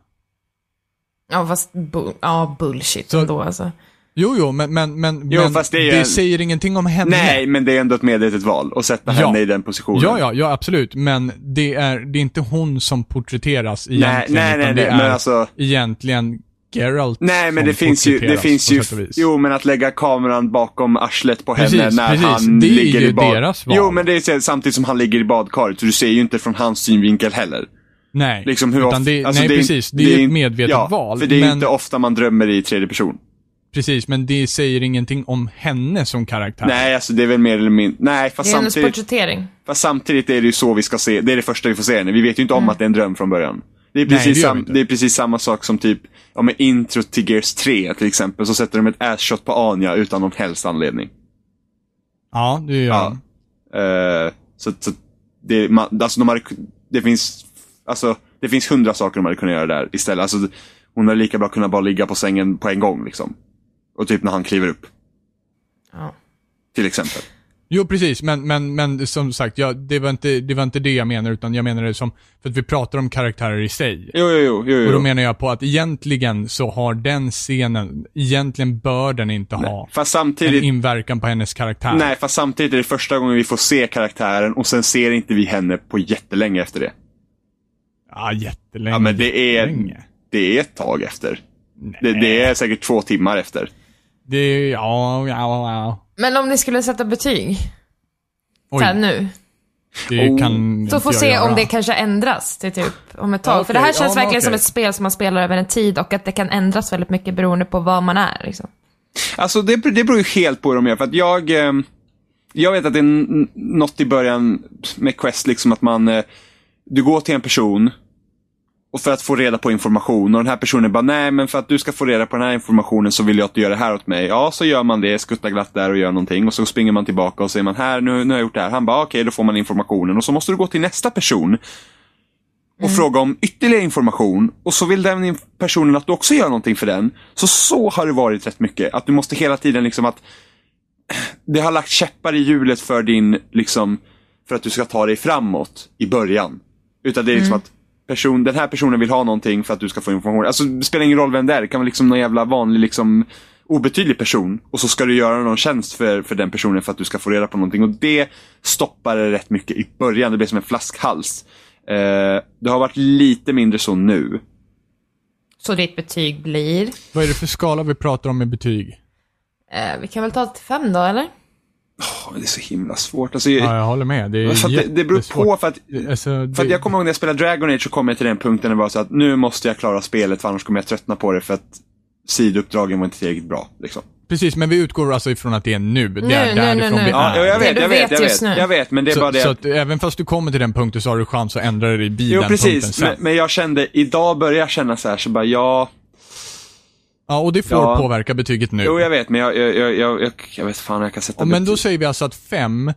Ja, fast bu- ja, bullshit Så- ändå alltså. Jo, jo, men, men, men, Jo, men det det, är en- säger ingenting om henne. Nej, men det är ändå ett medvetet val att sätta Ja. henne i den positionen. Ja, ja, ja, absolut. Men det är, det är inte hon som porträtteras Nej, egentligen, nej, nej, nej det men är alltså. egentligen Geralt Nej, men det finns ju, det finns ju, jo men att lägga kameran bakom arslet på Precis, henne när precis. han Det är ligger ju i bad. deras val. Jo, men det är samtidigt som han ligger i badkaret, så du ser ju inte från hans synvinkel heller. Nej, Liksom hur ofta, det, alltså nej det är, precis. Det är, in- ett medvetet ja, val. för det är ju men, inte ofta man drömmer i tredje person. Precis, men det säger ingenting om henne som karaktär. Nej, alltså det är väl mer eller mindre, nej, fast Det är hennes samtidigt, porträttering. fast samtidigt är det ju så vi ska se, det är det första vi får se henne. Vi vet ju inte om att det är en dröm från början. Det är Nej, precis, det gör vi sam, inte. det är precis samma sak som typ, ja med intro till Gears 3 till exempel, så sätter de ett ass-shot på Anya utan någon helst anledning. Ja, det gör Ja. ja. Eh, så, så det, man, alltså de hade, det finns, alltså det finns hundra saker de hade kunnat göra där istället. Alltså, hon hade lika bra kunnat bara ligga på sängen på en gång liksom. Och typ när han kliver upp, Ja. till exempel. Jo, precis, men, men, men som sagt, ja, det, var inte, det var inte det jag menar, utan jag menar det som, för att vi pratar om karaktärer i sig. Jo, jo, jo. jo, Och då jo. menar jag på att egentligen så har den scenen, egentligen bör den inte ha Fast en samtidigt, inverkan på hennes karaktär. nej, fast samtidigt är det första gången vi får se karaktären och sen ser inte vi henne på jättelänge efter det. Ja, jättelänge. Ja, men det är, jättelänge. det är ett tag efter. Det, det är säkert två timmar efter. Det är, ja, ja, ja. Men om ni skulle sätta betyg, så här Oj, nu. det Oh. kan Så får se göra. om det kanske ändras till typ om ett tag. Ja, För det här känns Ja, verkligen som okej. ett spel som man spelar över en tid och att det kan ändras väldigt mycket beroende på vad man är. Liksom. Alltså det, det beror ju helt på hur de gör. För att jag, eh, jag vet att det är något i början med Quest, liksom att man, eh, du går till en person och för att få reda på information och den här personen bara, nej men för att du ska få reda på den här informationen så vill jag att du gör det här åt mig. Ja, så gör man det, skuttar glatt där och gör någonting och så springer man tillbaka och säger man, här, nu, nu har jag gjort det här. Han bara, okej, då får man informationen och så måste du gå till nästa person och fråga om ytterligare information och så vill den personen att du också gör någonting för den. Så så har det varit rätt mycket. Att du måste hela tiden liksom att det har lagt käppar i hjulet för din, liksom, för att du ska ta dig framåt i början. Utan det är liksom att person, den här personen vill ha någonting för att du ska få information. Alltså det spelar ingen roll vem det är. Det kan vara liksom någon jävla vanlig, liksom obetydlig person. Och så ska du göra någon tjänst för, för den personen för att du ska få reda på någonting. Och det stoppar det rätt mycket i början. Det blir som en flaskhals. Eh, det har varit lite mindre så nu. Så ditt betyg blir? Vad är det för skala vi pratar om med betyg? Eh, vi kan väl ta till fem då, eller? Åh, det är så himla svårt. Alltså, Ja, jag håller med. Det är för att det, det beror på för att Alltså, det, För att jag kommer ihåg när jag spelade Dragon Age så kom jag till den punkten där det var så att nu måste jag klara spelet för annars kommer jag tröttna på det för att sidouppdragen var inte tillräckligt bra. Liksom. Precis, men vi utgår alltså ifrån att det är nu. Det är nu, därifrån nu, nu. vi Ja, är. jag Det vet, du jag vet, jag vet. Jag vet, men det är Så, bara det så att... även fast du kommer till den punkten så har du chans att ändra dig vid Jo, den punkten precis. sen. Men, men jag kände, idag börjar jag känna så här så bara, ja, Ja, och det får Ja. påverka betyget nu. jo jag vet, men jag, jag, jag, jag, jag, jag vet fan jag kan sätta Och men då säger vi alltså att fem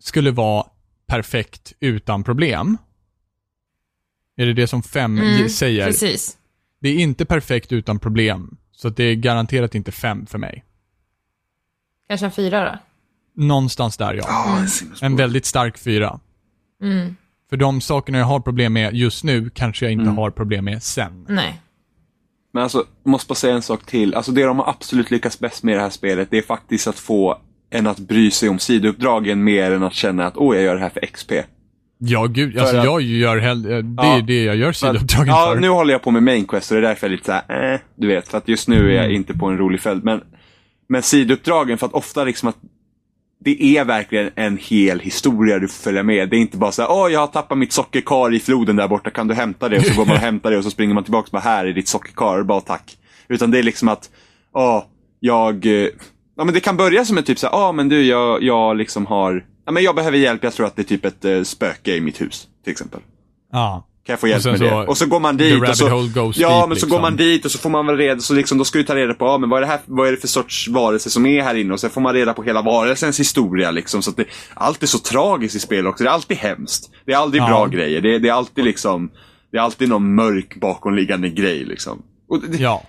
skulle vara perfekt utan problem. Är det det som fem Mm, säger? Precis. Det är inte perfekt utan problem. Så det är garanterat inte fem för mig. Kanske en fyra då? Någonstans där ja. Ja, svårt. En väldigt stark fyra. Mm. För de sakerna jag har problem med just nu kanske jag inte Mm. har problem med sen. Nej. Men alltså, jag måste bara säga en sak till. Alltså det de har absolut lyckats bäst med i det här spelet, det är faktiskt att få en att bry sig om sidouppdragen mer än att känna att åh, jag gör det här för XP. Ja, gud. Alltså att- jag gör hellre, det Ja. är det jag gör sidouppdragen Ja, för. nu håller jag på med main quest och det är därför jag är lite såhär, eh, du vet. För att just nu är jag inte på en rolig följd. Men, men sidouppdragen, för att ofta liksom att det är verkligen en hel historia du får följa med. Det är inte bara så här, åh jag har tappat mitt sockerkar i floden där borta, kan du hämta det? Och så går man och hämtar det och så springer man tillbaka och bara, här är ditt sockerkar, bara tack. Utan det är liksom att, åh, jag, eh, ja men det kan börja som en typ så här, åh men du, jag, jag liksom har, ja men jag behöver hjälp, jag tror att det är typ ett eh, spöke i mitt hus, till exempel. Ja. Kan jag få hjälp med så- det? Och så går man the dit och rabbit så, Ja, men så liksom. går man dit och så får man väl reda, så liksom, då ska du ta reda på, ja men vad är det här, vad är det för sorts varelse som är här inne? Och sen får man reda på hela varelsens historia liksom. Så att det, allt är så tragiskt i spel också. Det är alltid hemskt. Det är aldrig Ja. bra grejer. Det, det är alltid liksom, det är alltid någon mörk bakomliggande grej liksom. Och det, Ja.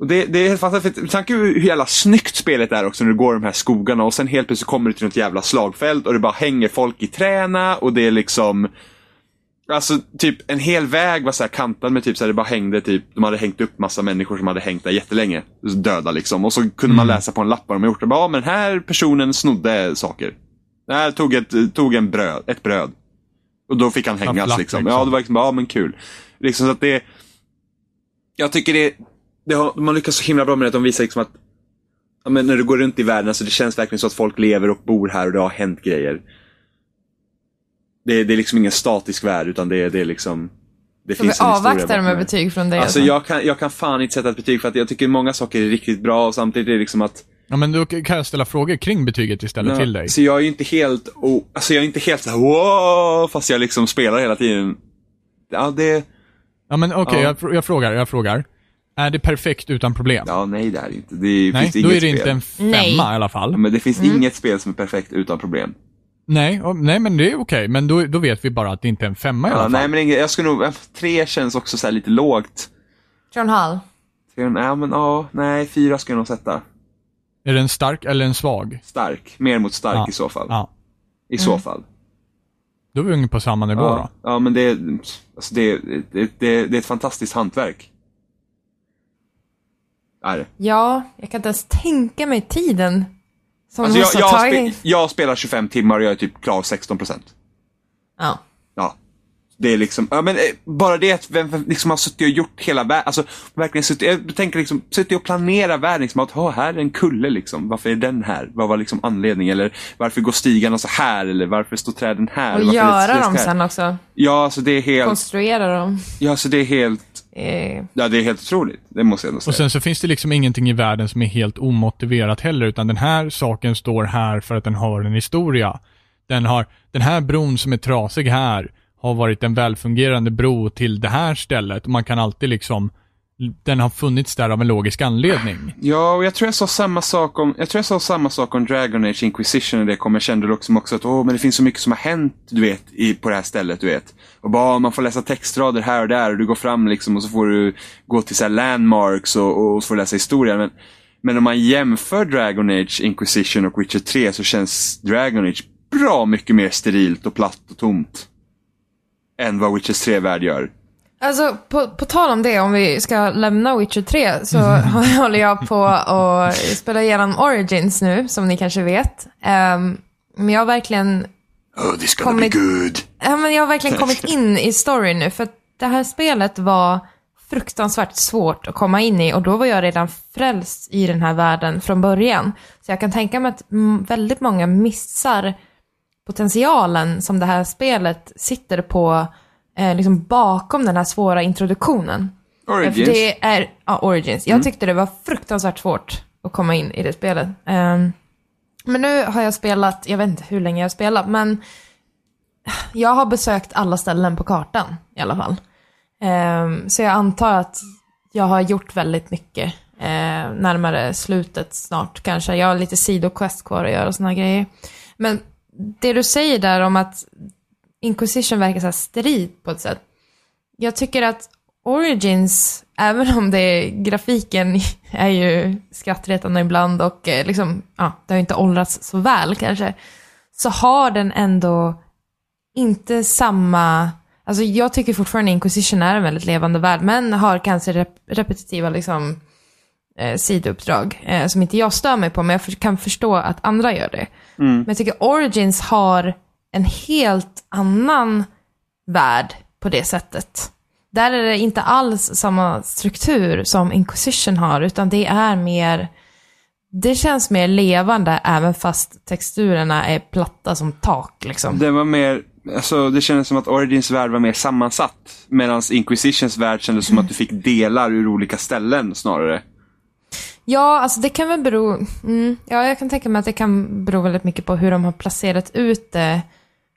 och det, det är helt fantastiskt. För Tanke hur jävla snyggt spelet är också när du går i de här skogarna och sen helt plötsligt kommer du till något jävla slagfält och det bara hänger folk i träna och det är liksom Alltså typ en hel väg var så här kantad med typ så här, det bara hängde typ, de hade hängt upp massa människor som hade hängt där jättelänge. Döda liksom. Och så kunde man läsa på en lapp vad de har gjort. Och bara, ja men den här personen snodde saker. Den här tog ett, tog en bröd, ett bröd. Och då fick han hängas liksom. liksom. Ja, det var liksom, ja men kul. Liksom så att det Jag tycker det, det har, man lyckas så himla bra med det att de visar liksom att ja, men när du går runt i världen, alltså det känns verkligen så att folk lever och bor här och det har hänt grejer. Det, är- det är liksom ingen statisk värld utan det, är- det är liksom det Så vi finns en historia avvaktar med betyg från dig. Alltså jag kan, jag kan fan inte sätta ett betyg för att jag tycker många saker är riktigt bra och samtidigt är det liksom att Ja, men då kan jag ställa frågor kring betyget istället till dig. Så jag är ju inte helt, oh, alltså jag är inte helt såhär wow, fast jag liksom spelar hela tiden. Ja, det, Ja, men okej, Ja. jag, jag frågar, jag frågar. Är det perfekt utan problem? ja nej det är det inte. Det Nej, finns då inget är det spel. inte en femma Nej. i alla fall. Ja, Men det finns inget spel som är perfekt utan problem. Nej, och, nej men det är okej. Men då, då vet vi bara att det inte är en femma i alla fall. nej men inget, jag skulle nog, tre känns också så här lite lågt. John Hall. Tre, nej men ja, nej fyra ska jag nog sätta. Är den stark eller en svag? Stark, mer mot stark Ja. i så fall. Ja. I så fall. Då är vi ungefär på samma nivå Ja, ja men det, alltså det, det, det, det är ett fantastiskt hantverk. Är det. Ja, jag kan inte ens tänka mig tiden som Alltså jag, jag, spe, jag spelar 25 timmar och jag är typ klar 16%. Ja. Ja. Det är liksom, ja men eh, bara det att vem vem liksom har suttit och gjort hela världen, alltså verkligen suttit, jag tänker liksom, suttit och planerat världen, liksom att, "Åh, här är en kulle liksom, varför är den här? Vad var liksom anledningen? Eller varför går stigarna så här? Eller varför står träden här? Och Varför göra dem sen också. Ja, alltså det är helt, Konstruera dem. ja alltså det är helt, Eh, ja det är helt otroligt. Det måste jag ändå säga. Och sen så finns det liksom ingenting i världen som är helt omotiverat heller, utan den här saken står här för att den har en historia. Den har, den här bron som är trasig här, har varit en välfungerande bro till det här stället. Man kan alltid liksom, den har funnits där av en logisk anledning. Ja, och jag tror jag sa samma sak om, jag tror jag sa samma sak om Dragon Age Inquisition när det kom. Jag kände liksom också att, åh, men det finns så mycket som har hänt, du vet, i, på det här stället, du vet. Och bara, man får läsa textrader här och där och du går fram liksom och så får du gå till så här landmarks och, och så får du läsa historia. Men, men om man jämför Dragon Age Inquisition och Witcher 3 så känns Dragon Age bra mycket mer sterilt och platt och tomt. Än vad Witcher 3-värld gör. Alltså, på, på tal om det, om vi ska lämna Witcher 3, så håller jag på att spela igenom Origins nu, som ni kanske vet. Ehm, men jag har verkligen, Oh, this gonna Kommit- be good. ja, men jag har verkligen kommit in i storyn nu, för att det här spelet var fruktansvärt svårt att komma in i och då var jag redan frälst i den här världen från början. Så jag kan tänka mig att mm, väldigt många missar potentialen som det här spelet sitter på eh, liksom bakom den här svåra introduktionen. Origins. För det är, ja, Origins. Jag tyckte det var fruktansvärt svårt att komma in i det spelet. Ehm, men nu har jag spelat, jag vet inte hur länge jag har spelat, men jag har besökt alla ställen på kartan i alla fall. Ehm, så jag antar att jag har gjort väldigt mycket eh, närmare slutet snart kanske. Jag har lite sidoquest kvar att göra och såna grejer. Men det du säger där om att Inquisition verkar så här strid på ett sätt. Jag tycker att Origins, även om det är, grafiken är ju skrattretande ibland och eh, liksom, ja, det har ju inte åldrats så väl kanske, så har den ändå inte samma, alltså jag tycker fortfarande Inquisition är en väldigt levande värld, men har kanske rep repetitiva liksom eh, sidouppdrag eh, som inte jag stör mig på, men jag för, kan förstå att andra gör det. Men jag tycker Origins har en helt annan värld på det sättet. Där är det inte alls samma struktur som Inquisition har, utan det är mer, det känns mer levande även fast texturerna är platta som tak liksom. Det var mer, alltså det kändes som att Origins värld var mer sammansatt. Medan Inquisitions värld kändes som att du fick delar ur olika ställen snarare. Ja, alltså det kan väl bero... Mm, ja, jag kan tänka mig att det kan bero väldigt mycket på hur de har placerat ut det.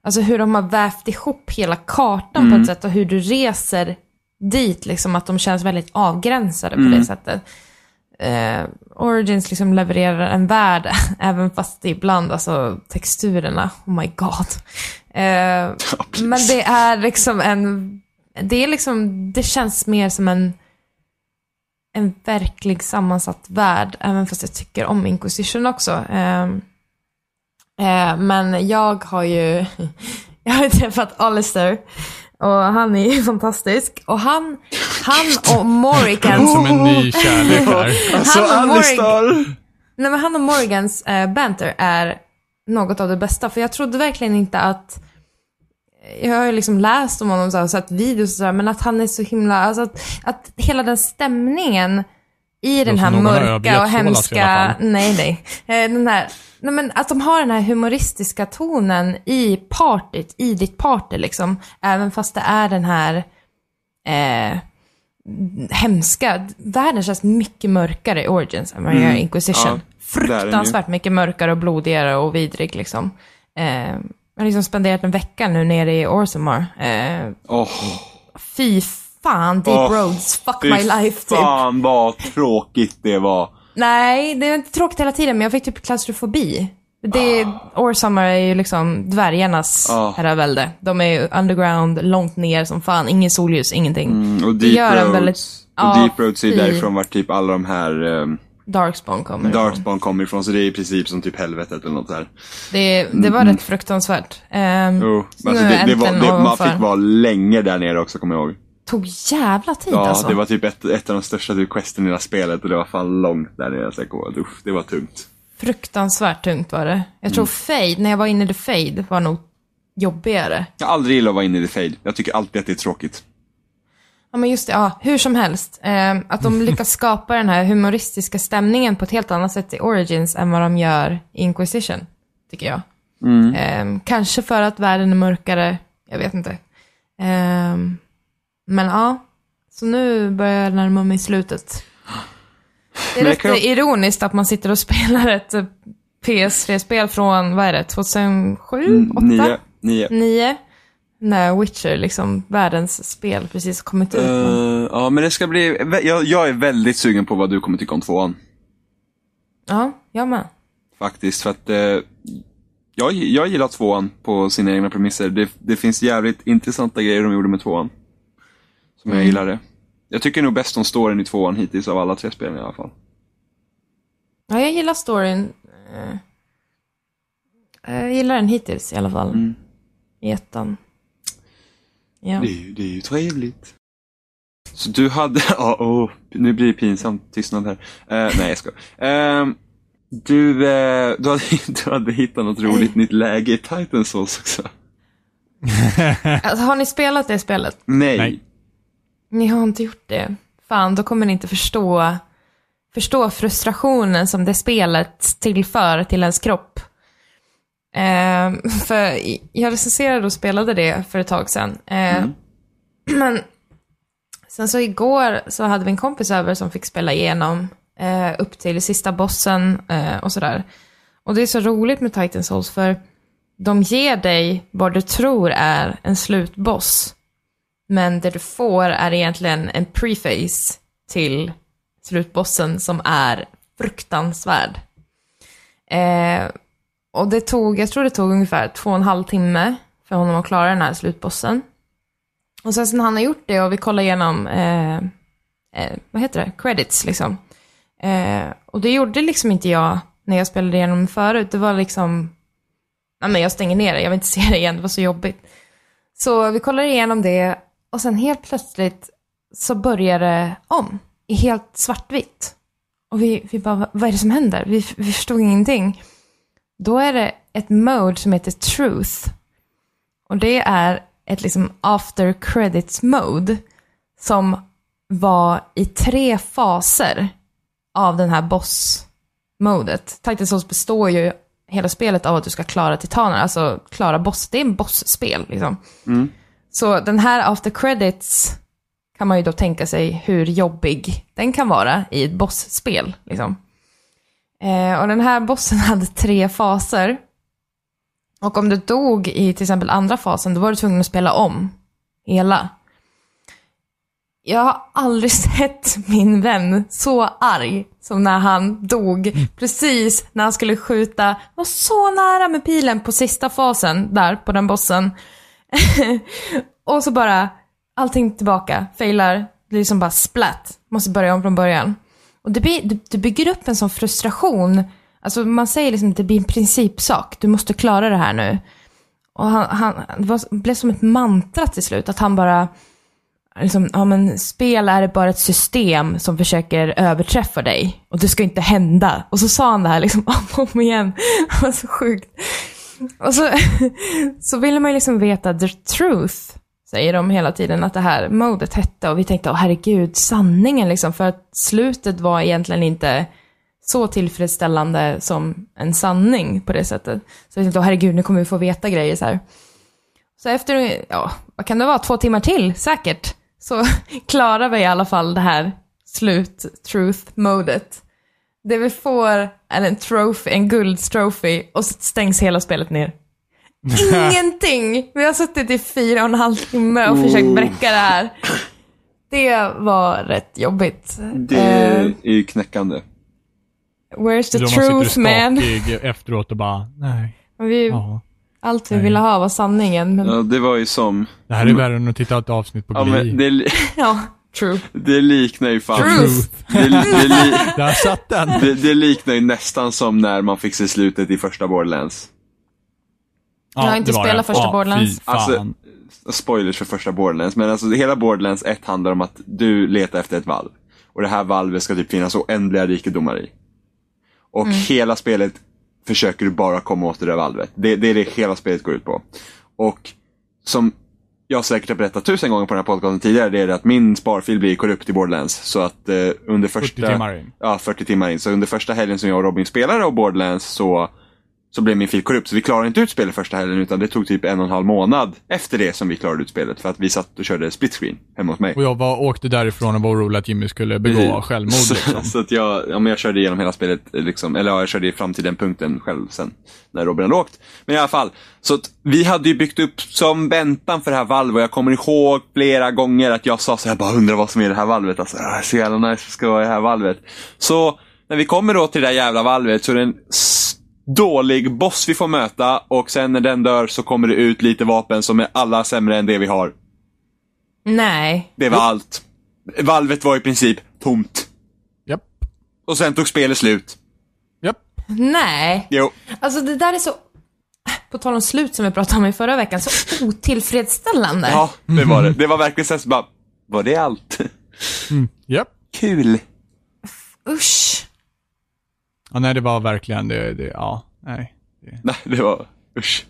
Alltså hur de har vävt ihop hela kartan på ett sätt och hur du reser dit, liksom att de känns väldigt avgränsade på det sättet. Eh, Origins liksom levererar en värld, även fast det ibland, alltså texturerna, oh my god. Eh, precis. men det är liksom en, det är liksom, det känns mer som en en verklig sammansatt värld, även fast jag tycker om Inquisition också. Ehm, eh, men jag har ju, jag har träffat Alistair och han är ju fantastisk. Och han, han och Morrigan... Som en ny kärlek här. Alltså Han och Alistar! Nej men han och Morgans eh, banter är något av det bästa. För jag trodde verkligen inte att... Jag har ju liksom läst om honom så här, och sett videos och sådär, men att han är så himla... Alltså att, att hela den stämningen i den här mörka och hemska... Nej, nej. Eh, Den här, nej men att de har den här humoristiska tonen i partyt, i ditt party liksom. Även fast det är den här... Eh, hemska. Världen känns mycket mörkare i Origins än vad i Inquisition. Mm. Ja. Fruktansvärt mycket mörkare och blodigare och vidrig liksom. Eh, jag har liksom spenderat en vecka nu nere i Orsamar. Eh, Åh, fy fan, Deep Åh, Roads, fuck fy my life typ. fan vad tråkigt det var. Nej, det är inte tråkigt hela tiden, men jag fick typ klaustrofobi. Det, Orsamar är ju liksom dvärgarnas Ah. herravälde. De är underground, långt ner som fan, ingen solljus, ingenting. Mm, och Deep gör Roads, väldigt- och Ja, Deep Roads är ju därifrån vart typ alla de här um, Darkspawn kommer ifrån. Darkspawn kommer ifrån, så det är i princip som typ helvetet eller något där. Det, det var rätt fruktansvärt. Um, så alltså det, det var, det, man fick vara länge där nere också kommer jag ihåg. Tog jävla tid Ja, alltså. det var typ ett, ett av de största typ, questen i hela spelet och det var fan långt där nere. Så jag usch, det var tungt. Fruktansvärt tungt var det. Jag tror Fade, när jag var inne i The Fade, var nog jobbigare. Jag har aldrig gillat att vara inne i The Fade. Jag tycker alltid att det är tråkigt. Ja men just det, ja, hur som helst. Eh, att de lyckas skapa den här humoristiska stämningen på ett helt annat sätt i Origins än vad de gör i Inquisition, tycker jag. Eh, kanske för att världen är mörkare, jag vet inte. Eh, men ja, så nu börjar jag närma mig slutet. Det är Men jag ironiskt att man sitter och spelar ett eh, PS3-spel från, vad är det, 2007? 8? Nio. Nio. 9? När Witcher, liksom världens spel, precis kommit ut. Eh, ja, men det ska bli... Jag, jag är väldigt sugen på vad du kommer tycka om tvåan. Ja, jag med. Faktiskt, för att eh, jag, jag gillar tvåan på sina egna premisser. Det, det finns jävligt intressanta grejer de gjorde med tvåan. Som jag gillade. Jag tycker nog bäst om storyn i tvåan hittills av alla tre spelen i alla fall. Ja, jag gillar storyn. eh, Jag gillar den hittills i alla fall. Mm. I ettan. Ja. Det är ju, det är ju trevligt. Så du hade, ja, åh, nu blir det pinsamt tystnad här. Eh, nej, jag ska. du, eh, du, hade, du hade hittat något roligt nytt läge i Titan Souls också. Alltså, har ni spelat det spelet? Nej. Nej. Ni har inte gjort det. Fan, då kommer ni inte förstå, förstå frustrationen som det spelet tillför till ens kropp. Eh, för jag recenserade och spelade det för ett tag sedan. Eh, Men sen så igår så hade vi en kompis över som fick spela igenom eh, upp till sista bossen eh, och sådär. Och det är så roligt med Titan Souls för de ger dig vad du tror är en slutboss. Men det du får är egentligen en preface till slutbossen som är fruktansvärd. Eh, och det tog, jag tror det tog ungefär två och en halv timme för honom att klara den här slutbossen. Och sen när han har gjort det och vi kollar igenom, eh, eh, vad heter det, credits liksom. Eh, och det gjorde liksom inte jag när jag spelade igenom det förut. Det var liksom, ja men jag stänger ner det, jag vill inte se det igen, det var så jobbigt. Så vi kollar igenom det och sen helt plötsligt så börjar det om i helt svartvitt. Och vi, vi bara, vad är det som händer? Vi, vi förstod ingenting. Då är det ett mode som heter truth. Och det är ett liksom after credits mode som var i tre faser av den här boss-modet. Titan Souls består ju hela spelet av att du ska klara titaner, alltså klara boss. Det är en boss-spel liksom. Mm. Så den här after credits kan man ju då tänka sig hur jobbig den kan vara i ett bossspel. Liksom. Eh, och den här bossen hade tre faser. Och om du dog i till exempel andra fasen, då var du tvungen att spela om hela. Jag har aldrig sett min vän så arg som när han dog precis när han skulle skjuta. var så nära med pilen på sista fasen där på den bossen. och så bara allting tillbaka, failar, det är liksom bara splatt, Måste börja om från början. Och det, blir, det bygger upp en sån frustration. Alltså man säger liksom att det blir en principsak. Du måste klara det här nu. Och han, han, det var, blev som ett mantra till slut. Att han bara, liksom, ja men spel är bara ett system som försöker överträffa dig. Och det ska inte hända. Och så sa han det här liksom om och om igen. Det var så sjukt. Och så, så ville man ju liksom veta the truth, säger de hela tiden, att det här modet hette. Och vi tänkte, åh herregud, sanningen liksom. För att slutet var egentligen inte så tillfredsställande som en sanning på det sättet. Så vi tänkte, åh herregud, nu kommer vi få veta grejer så här. Så efter, ja, vad kan det vara, två timmar till säkert, så klarar vi i alla fall det här slut-truth-modet. Det vi får är en trophy, en guldtrophy och så stängs hela spelet ner. Ingenting! Vi har suttit i fyra och en halv timme och försökt Oh. bräcka det här. Det var rätt jobbigt. Det Eh, är ju knäckande. where's the truth man? efteråt och bara, nej, Vi, ja. Allt vi Nej. ville ha var sanningen, men Ja, det var ju som... Det här är värre än att titta ett avsnitt på Ja, men Glee. det, li- ja, true. det liknar ju fan... Truth. Det, det, li, Där satt den! det, det liknar ju nästan som när man fick se slutet i första Borderlands. Jag har inte spelat första Ja, Borderlands. Alltså, Spoilers för första Borderlands, men alltså hela Borderlands 1 handlar om att du letar efter ett valv. Och det här valvet ska typ finnas oändliga rikedomar i. Och hela spelet försöker du bara komma åt det där valvet. Det, det är det hela spelet går ut på. Och som jag säkert har berättat tusen gånger på den här podcasten tidigare, det är det att min sparfil blir korrupt i Borderlands. Så att eh, under 40 första... timmar in. Ja, 40 timmar in. Så under första helgen som jag och Robin spelade av Borderlands så, så blev min fil korrupt. Så vi klarade inte ut spelet första helgen utan det tog typ en och en halv månad efter det som vi klarade ut spelet. För att vi satt och körde split screen hemma hos mig. Och jag var, åkte därifrån och var orolig att Jimmy skulle begå Precis. självmord liksom. så att jag, ja, men jag körde igenom hela spelet, liksom, eller ja, jag körde fram till den punkten själv sen, när Robin hade åkt. Men i alla fall, så att vi hade ju byggt upp som väntan för det här valvet och jag kommer ihåg flera gånger att jag sa så här, bara undrar vad som är i det här valvet. Alltså, det är så jävla nice det ska vara i det här valvet. Så när vi kommer då till det där jävla valvet så är det en dålig boss vi får möta och sen när den dör så kommer det ut lite vapen som är alla sämre än det vi har. Nej. Det var allt. Valvet var i princip tomt. Japp. Och sen tog spelet slut. Japp. Nej. Jo. Alltså det där är så, på tal om slut som vi pratade om i förra veckan, så otillfredsställande. Ja, det var det. Det var verkligen så här, så bara, var det allt? Japp. Kul. Usch. Ja, nej, det var verkligen det, det ja, nej. Det, Nej, det var, usch.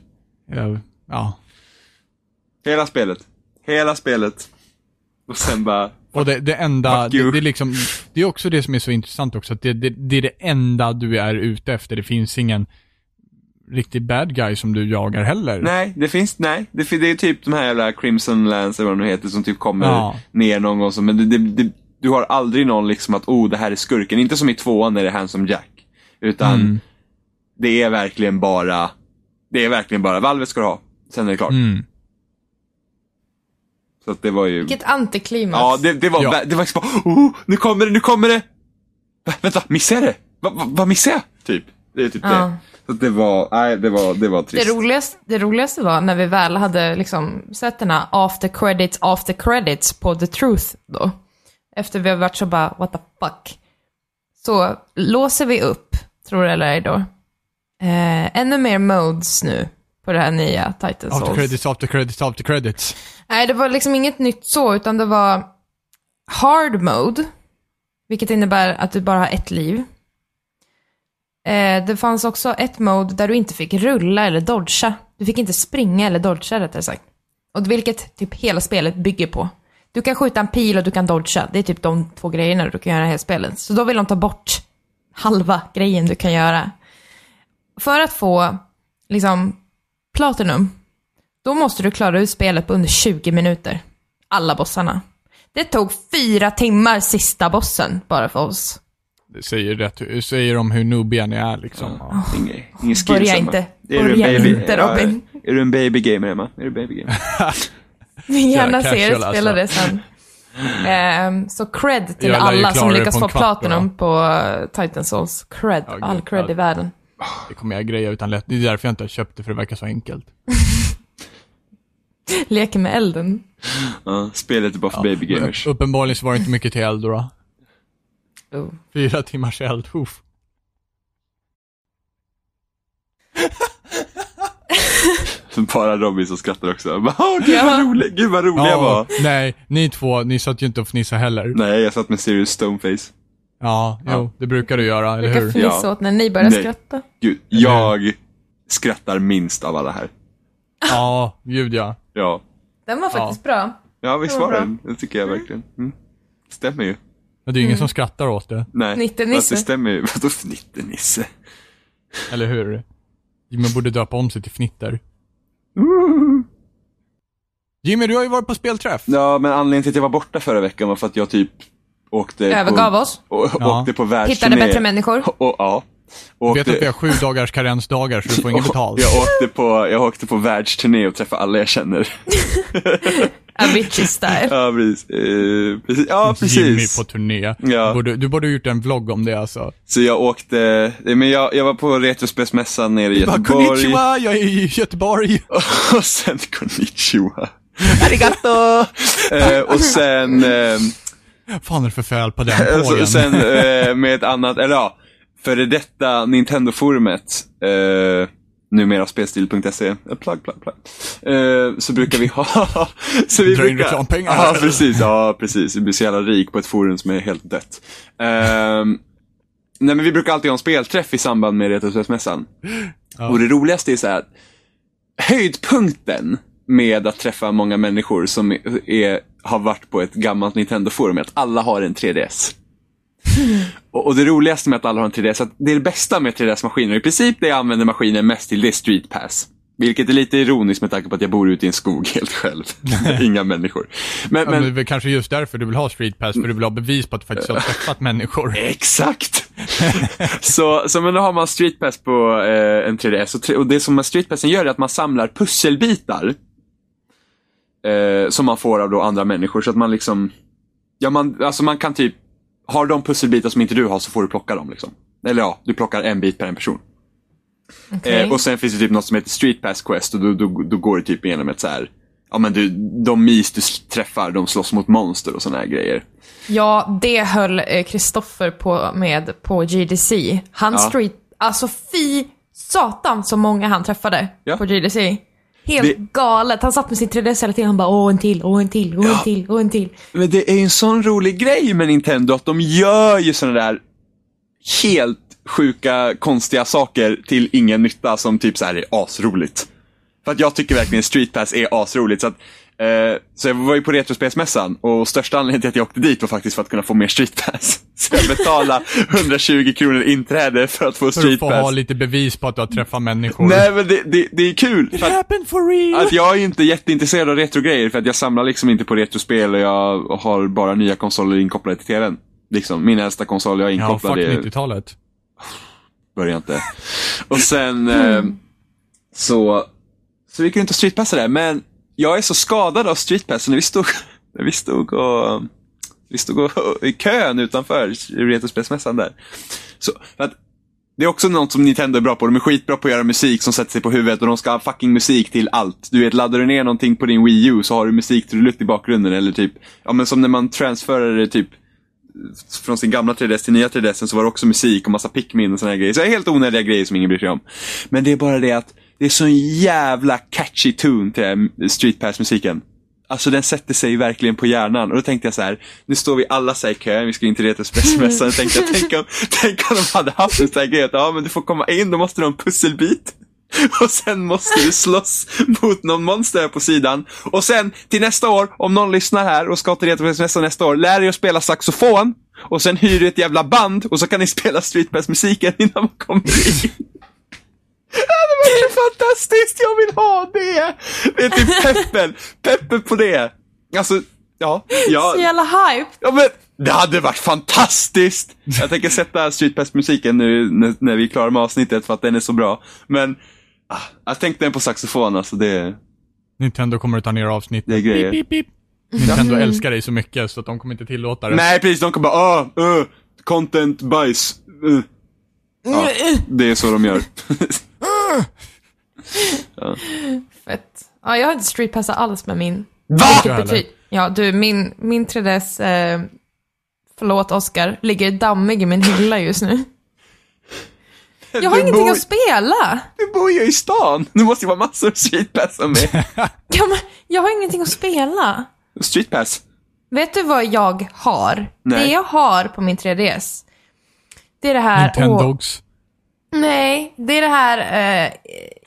jag, ja. Hela spelet. Hela spelet. Och sen bara, Och det, det enda, det, det är liksom, det är också det som är så intressant också, att det, det, det är det enda du är ute efter. Det finns ingen riktig bad guy som du jagar heller. nej, det finns, nej. Det, det är typ de här jävla Crimson Lands eller vad de heter som typ kommer Ja. ner någon gång. Men det, det, du har aldrig någon liksom att, oh, det här är skurken. Inte som i tvåan när det är Handsome Jack. Utan Mm. det är verkligen bara, det är verkligen bara, valvet ska du ha. Sen är det klart. Mm. Så att det var ju... Vilket antiklimax. Ja, det, det var, Ja. vä- det var liksom bara, oh, nu kommer det, nu kommer det! Va, vänta, missade jag det? Va, va, vad missade jag? Typ. Det är typ Ja. det. Så det var, nej, det var, det var Det trist. roligaste, det roligaste var när vi väl hade liksom sett den här after credits, after credits på The Truth då. Efter vi har varit så bara, what the fuck. Så låser vi upp, tror eller ej då, eh, ännu mer modes nu på det här nya Titan After Souls. credits, after credits, after credits. Nej, det var liksom inget nytt så, utan det var hard mode, vilket innebär att du bara har ett liv. Eh, det fanns också ett mode där du inte fick rulla eller dodga. Du Du fick inte springa eller dodga rättare sagt. Och vilket typ hela spelet bygger på. Du kan skjuta en pil och du kan dodga. Det är typ de två grejerna du kan göra i hela spelet. Så då vill de ta bort halva grejen du kan göra. För att få liksom Platinum, då måste du klara ut spelet på under 20 minuter. Alla bossarna. Det tog fyra timmar sista bossen bara för oss. Det säger, rätt, säger om hur noobiga ni är liksom. Ja. Ingen, ingen skills Börja inte. Är du en Börja baby- inte, Robin. Ja, är du en baby gamer Emma? Är du baby gamer? Vill gärna Jävla se er casual, spela alltså. det sen. Ehm, så cred till alla som lyckas få platinum på Titan Souls. Cred. Ja, All cred ja. i världen. Det kommer jag greja utan lätt. Det är därför jag inte har köpt det, för det verkar så enkelt. Leker med elden. Ja, spelet är bara för baby gamers. Upp- Uppenbarligen så var det inte mycket till eld då. Oh. Fyra timmars eld, uff. Bara Robin som skrattar också. Bara, gud Ja. vad rolig, gud vad rolig jag var. nej, ni två, ni satt ju inte och fnissade heller. Nej, jag satt med serious stoneface. Ja, jo, det brukar du göra, eller Brukar hur? fnissa Ja. åt när ni börjar Nej. skratta. Gud, jag skrattar minst av alla här. Ja, gud ja. Ja. Den var faktiskt bra. Ja, visst Det var den? Det tycker jag verkligen. Mm. Stämmer ju. Men det är ju ingen som skrattar åt det, Nej. Fast Det stämmer ju. Vadå fnitternisse? eller hur? Jimmy borde döpa om sig till Fnitter. Jimmy, du har ju varit på spelträff. Ja, men anledningen till att jag var borta förra veckan var för att jag typ åkte Övergav på, oss. Och, Ja. åkte på världsturné. Hittade bättre människor. Och, ja. Du Åkte, vet att vi har sju dagars karensdagar så du får inget betalt. Jag åkte på, jag åkte på världsturné och träffade alla jag känner. Avicii style. ja, precis. Eh, precis. Ja, Jimmy precis. på turné. Ja. Du, borde, du borde ha gjort en vlogg om det alltså. Så jag åkte, eh, men jag, jag var på Retrospelsmässan nere i Bara, Göteborg. konnichiwa, jag är i Göteborg. Och sen konnichiwa. Arigato! eh, och sen, eh, fan är det för fel på den pågen? sen eh, med ett annat, eller ja, före detta Nintendo-forumet, eh, numera spelstil.se, eh, plug, plug, plug. Eh, så brukar vi ha, så vi Dra in reklampengar. Ja, precis, ja, precis. Vi blir så jävla rik på ett forum som är helt dött. Ehm, nej, men vi brukar alltid ha en spelträff i samband med Retrospelsmässan. Ja. Och det roligaste är så här, höjdpunkten med att träffa många människor som är, har varit på ett gammalt Nintendo-forum är att alla har en 3DS. Och, och det roligaste med att alla har en 3DS, att det är det bästa med 3DS-maskiner. I princip det jag använder maskinen mest till, det är Street Pass. Vilket är lite ironiskt med tanke på att jag bor ute i en skog helt själv. Inga människor. Men, Ja, men det men är väl kanske just därför du vill ha Street Pass, för du vill ha bevis på att du faktiskt har träffat människor. Exakt! så, så men då har man Street Pass på eh, en 3DS och, och det som Street Passen gör är att man samlar pusselbitar. Eh, som man får av då andra människor så att man liksom, ja man, alltså man kan typ, har de pusselbitar som inte du har så får du plocka dem liksom. Eller ja, du plockar en bit per en person. Okej. Eh, och sen finns det typ något som heter Street Pass Quest och då, då, då går det typ igenom ett så här, ja men du, de mis du träffar, de slåss mot monster och såna här grejer. Ja, det höll eh, Kristoffer på med på GDC. Han Ja. street, alltså fy satan så många han träffade Ja. på GDC. Helt Det- galet. Han satt med sin 3DS hela tiden. Han bara åh en till, åh en till, åh en till, åh en till. Men det är ju en sån rolig grej med Nintendo att de gör ju såna där helt sjuka, konstiga saker till ingen nytta som typ så här är asroligt. För att jag tycker verkligen Street Pass är asroligt. Så, att, så jag var ju på Retrospelsmässan och största anledningen till att jag åkte dit var faktiskt för att kunna få mer Street Pass. Så jag betalade 120 kronor inträde för att få För att få ha lite bevis på att du har träffat människor. Nej men det, det, det är kul. It happened for real! att jag är inte jätteintresserad av retrogrejer för att jag samlar liksom inte på retrospel och jag har bara nya konsoler inkopplade till tvn. Liksom, min äldsta konsol jag har Ja, inkopplad fuck är... 90-talet. Börjar inte. Och sen eh, så, så vi kunde inte streetpassa där, men jag är så skadad av streetpass när vi stod, när vi stod och vi stod och, i kön utanför Retrospelsmässan där. Så, för att det är också något som Nintendo är bra på. De är skitbra på att göra musik som sätter sig på huvudet och de ska ha fucking musik till allt. Du vet, laddar du ner någonting på din Wii U så har du musik till i bakgrunden eller typ, ja men som när man transferar det typ från sin gamla 3DS till nya 3DS så var det också musik och massa Pikmin och såna här grejer. Så det är helt onödiga grejer som ingen bryr sig om. Men det är bara det att det är så en jävla catchy tune till här Street Pass-musiken. Alltså den sätter sig verkligen på hjärnan. Och då tänkte jag så här, nu står vi alla så här i kö, vi ska in till Retrospelsmässan. Tänkte jag, tänk om, tänk om de hade haft en sån här grej att, ja men du får komma in, då måste du ha en pusselbit. Och sen måste du slåss mot någon monster på sidan. Och sen till nästa år, om någon lyssnar här och ska till Retrospelsmässan nästa år, lär dig att spela saxofon. Och sen hyr du ett jävla band och så kan ni spela Street Pass-musiken innan man kommer in. Ja, det var ju fantastiskt! Jag vill ha det! Det är typ peppen. Peppen på det. Alltså, ja. ja. Så jävla hype. Ja men, det hade varit fantastiskt! Jag tänker sätta Street Pass-musiken nu när, när vi är klara med avsnittet för att den är så bra. Men, ah, jag tänkte på saxofon alltså, det, Nintendo kommer att ta ner avsnittet. det är grejer. Pip, pip. Nintendo älskar dig så mycket så att de kommer inte tillåta det. Nej precis, de kommer bara ah, uh, content bajs. Uh. Ja, det är så de gör. Fett. Ja, jag har inte streetpassat alls med min. Va? Ja, du, min, min 3DS, eh, förlåt Oscar, ligger dammig i min hylla just nu. Jag har Du ingenting bor- att spela. Du bor ju i stan! Det måste ju vara massor av street pass med. Ja, men jag har ingenting att spela. Street pass? Vet du vad jag har? Nej. Det jag har på min 3DS, det är det här... Nintendogs. Nej, det är det här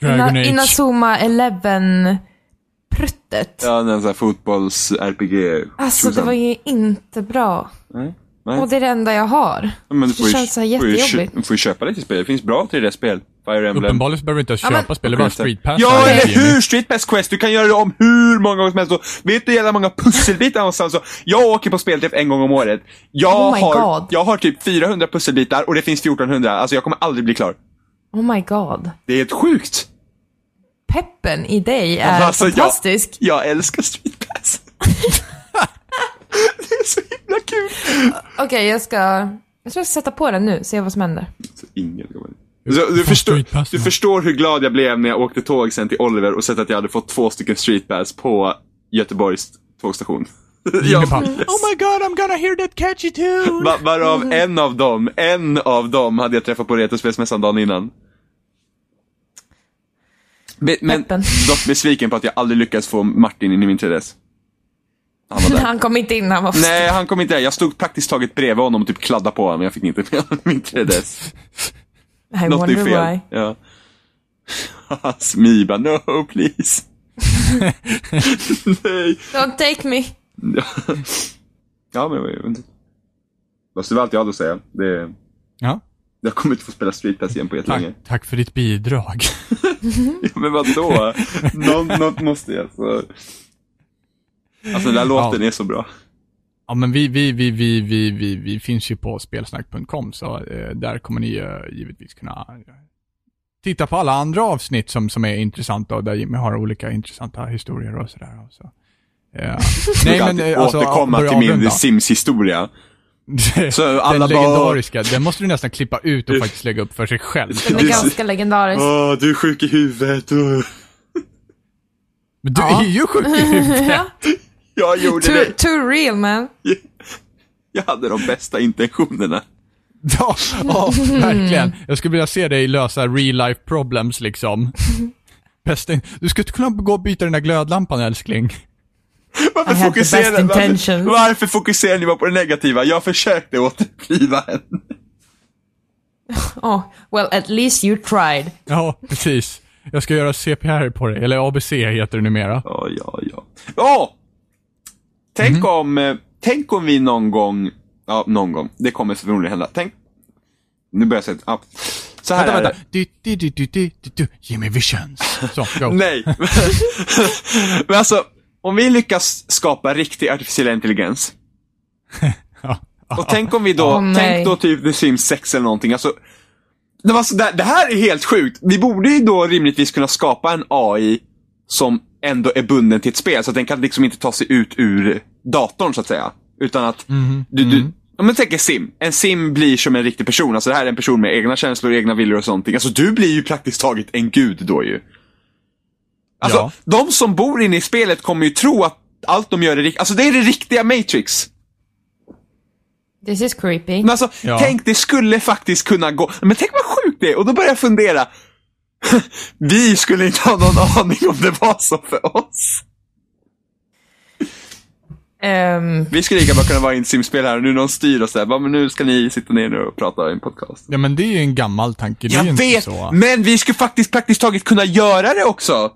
eh, Ina. Inazuma Eleven-pruttet. Ja, den sån här fotbolls-RPG. Alltså, det var ju inte bra. Nej. Nej. Och det är det enda jag har. Ja, men du får det ju- känns så här får ju jättejobbigt. Du får ju köpa det till spel. Det finns bra 3D-spel. Fire Emblem. Uppenbarligen behöver du inte ens Ja, köpa spel, det är bara Street Pass. Ja, eller hur! Street Pass Quest, du kan göra det om hur många gånger som helst. Och vet du hur jävla många pusselbitar någonstans? Så jag åker på spelträff en gång om året. Jag, Oh har, God. jag har typ 400 pusselbitar och det finns 1400. Alltså jag kommer aldrig bli klar. Oh my god. Det är helt sjukt. Peppen i dig är Alltså, jag- fantastisk. Jag älskar Street Pass. det är så himla kul. Okej, jag ska... Jag tror jag ska sätta på den nu, se vad som händer. Så ingen kommer. Så, du, förstår, du förstår hur glad jag blev när jag åkte tåg sen till Oliver och sett att jag hade fått två stycken Street Pass på Göteborgs tågstation. Jag- Oh my god, I'm gonna hear that catchy tune! Va- Varav en av dem, en av dem hade jag träffat på Retrospelsmässan dagen innan. Men Peppen. dock besviken på att jag aldrig lyckades få Martin in i min 3DS. Han var där. Han kom inte in, han var Nej, han kom inte där. Jag stod praktiskt taget bredvid honom och typ kladdade på honom, men jag fick inte med honom i min 3DS. I Något är fel. why. Ja. Smiba, no please. Nej. Don't take me. Ja, ja men jag vet inte. Fast det var allt jag hade att säga. Det, Ja, jag kommer inte få spela Street Pass igen på tack, jättelänge. tack för ditt bidrag. Ja, men vadå? Något måste jag. Så. Alltså den där låten är så bra. Ja, men vi, vi, vi, vi, vi, vi, vi finns ju på spelsnack.com, så eh, där kommer ni eh, givetvis kunna eh, titta på alla andra avsnitt som, som är intressanta och där Jimmy har olika intressanta historier och sådär. Och så. Eh, nej, men eh, alltså, återkomma till min avrunda. Sims-historia. Så alla den bara- legendariska, den måste du nästan klippa ut och faktiskt lägga upp för sig själv. Den är Det är- ganska legendarisk. Åh, du är sjuk i huvudet. Men du Ja. är ju sjuk i huvudet. Ja. Jag gjorde Too, det. too real man. Jag hade de bästa intentionerna. Ja, ja, verkligen. Jag skulle vilja se dig lösa real life problems liksom. Bästa, du skulle inte kunna gå och byta den där glödlampan älskling. Varför fokuserar, varför, varför fokuserar ni bara på det negativa? Jag försökte återuppliva henne. Oh, well at least you tried. Ja, precis. Jag ska göra CPR på dig, eller ABC heter det numera. Ja, ja, ja. Åh! Tänk Mhm. om, eh, tänk om vi någon gång, ja, någon gång, det kommer förmodligen hända. Tänk, nu börjar jag säga, ja. Så här Vänta, vänta. Du, du, du, du, du, du, du. Jimmy Visions. Så, go. Nej. Men alltså, om vi lyckas skapa riktig artificiell intelligens. Ja. Och tänk om vi då, nej. tänk då typ The Sims 6 eller någonting. Alltså, det, var så, det, det här är helt sjukt. Vi borde ju då rimligtvis kunna skapa en AI som ändå är bunden till ett spel. Så att den kan liksom inte ta sig ut ur datorn så att säga. Utan att du, du, om man tänker sim. En sim blir som en riktig person. Alltså det här är en person med egna känslor, egna viljor och sånt. Alltså du blir ju praktiskt taget en gud då ju. Alltså, Ja. de som bor inne i spelet kommer ju tro att allt de gör är riktigt. Alltså det är det riktiga Matrix. This is creepy. Men alltså, Ja. tänk det skulle faktiskt kunna gå. Men tänk vad sjukt det är. Och då börjar jag fundera. Vi skulle inte ha någon aning om det var så för oss. Ehm, Vi skulle lika bra kunna vara i ett simspel här och nu någon styr och säger, men nu ska ni sitta ner nu och prata i en podcast. Ja men det är ju en gammal tanke, det är Jag inte vet, så. men vi skulle faktiskt praktiskt taget kunna göra det också.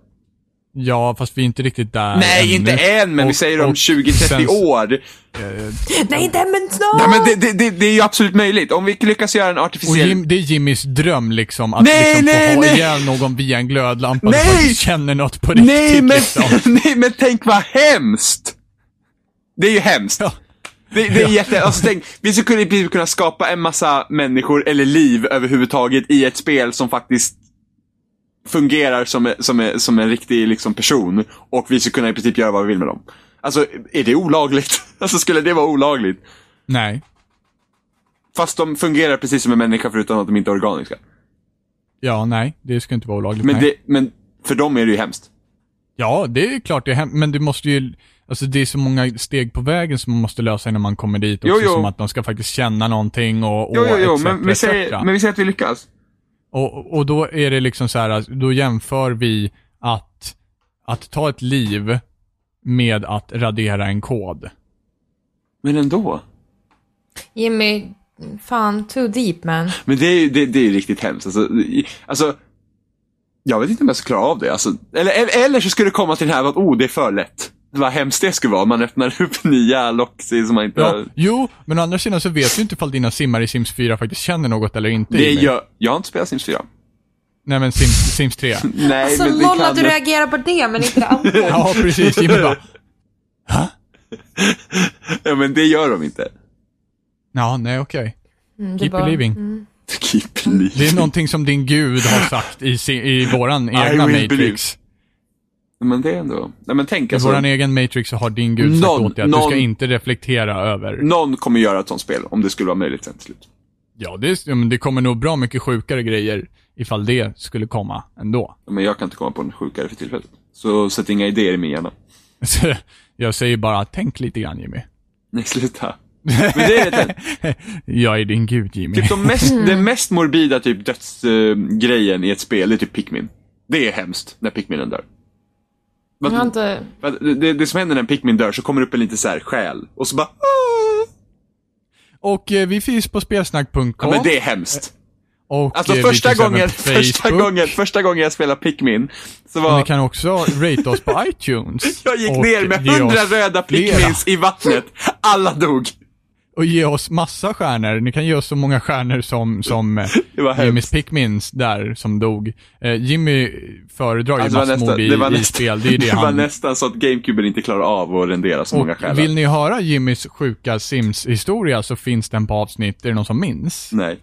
Ja, fast vi är inte riktigt där Nej, ännu. inte än, men vi Och- säger om och 20-30 sen- år. nej, inte men snart! Nej, men det, det, det, det är ju absolut möjligt. Om vi lyckas göra en artificiell... Jim, det är Jimmys dröm liksom, att Nej, liksom nej, få ha nej. ihjäl någon via en glödlampa Nej! som faktiskt känner något på riktigt Nej men, liksom. nej men tänk vad hemskt! Det är ju hemskt. Ja. Det, det är jätte, alltså tänk, vi skulle kunna skapa en massa människor, eller liv överhuvudtaget, i ett spel som faktiskt fungerar som, som, som en riktig liksom, person. Och vi skulle kunna i princip göra vad vi vill med dem. Alltså, är det olagligt? Alltså, skulle det vara olagligt? Nej. Fast de fungerar precis som en människa förutom att de inte är organiska. Ja, nej. Det ska inte vara olagligt. Men, det, men för dem är det ju hemskt. Ja, det är klart det är hem- men du måste ju, alltså det är så många steg på vägen som man måste lösa innan man kommer dit också, Jo, jo. som att de ska faktiskt känna någonting och, och Jo, jo, jo, men vi, säger, men vi säger att vi lyckas. Och, och då är det liksom så här, då jämför vi att, att ta ett liv med att radera en kod. Men ändå. Jimmy, fan, too deep man. Men det är ju det, det är riktigt hemskt. Alltså, alltså, jag vet inte om jag ska klara av det. Alltså, eller, eller, eller så skulle det komma till det här att oh, det är för lätt. Vad hemskt det skulle vara. Man öppnar upp nya locksidor som man inte Ja, har... jo, men å andra sidan så vet du inte ifall dina simmare i Sims 4 faktiskt känner något eller inte. Det gör, jag har inte spelat Sims 4. Nej men Sims, Sims 3. Nej, Alltså men det LOL kan att du reagerar på det, men inte det andra. Ja, precis. Jimmy bara, Ja, men det gör de inte. ja, nej okej. Mm, du Keep bara- believing. Mm. Keep believing. Det är någonting som din gud har sagt i, i våran egna Matrix. Men det är ändå... Nej, men tänk I alltså. våran egen Matrix så har din gud sagt Någon- åt dig att du ska någon- inte reflektera över. Någon kommer göra ett sånt spel, om det skulle vara möjligt sen till slut. Ja, det, men det kommer nog bra mycket sjukare grejer ifall det skulle komma ändå. Men jag kan inte komma på en sjukare för tillfället. Så sätt inga idéer i min hjärna. Så Jag säger bara, tänk lite grann Jimmy. Nej, sluta. Men det är det. Jag är din gud Jimmy. Typ de mest, den mest morbida typ dödsgrejen i ett spel, det är typ Pikmin. Det är hemskt när Pikminen dör. Jag har Vad- inte... vad- Det, det som händer när en Pikmin dör, så kommer det upp en liten så här själ. Och så bara... Och eh, vi finns på spelsnack.com. Ja, men det är hemskt. Och Alltså eh, vi första även gången, på första Facebook. gången, första gången jag spelade Pikmin, så Och ni var... kan också rate oss på iTunes. Jag gick och ner med ge hundra röda flera. Pikmins i vattnet. Alla dog. Och ge oss massa stjärnor. Ni kan ge oss så många stjärnor som, som eh, var Jimmys. Pikmins där som dog. Eh, Jimmy föredrar ju Alltså, det var massmord nästan, i, det var i nästan, spel. Det är det, det var han... nästan så att GameCube inte klarar av att rendera så många själar. Och vill ni höra Jimmys sjuka Sims-historia så finns den på avsnitt. Är det någon som minns? Nej.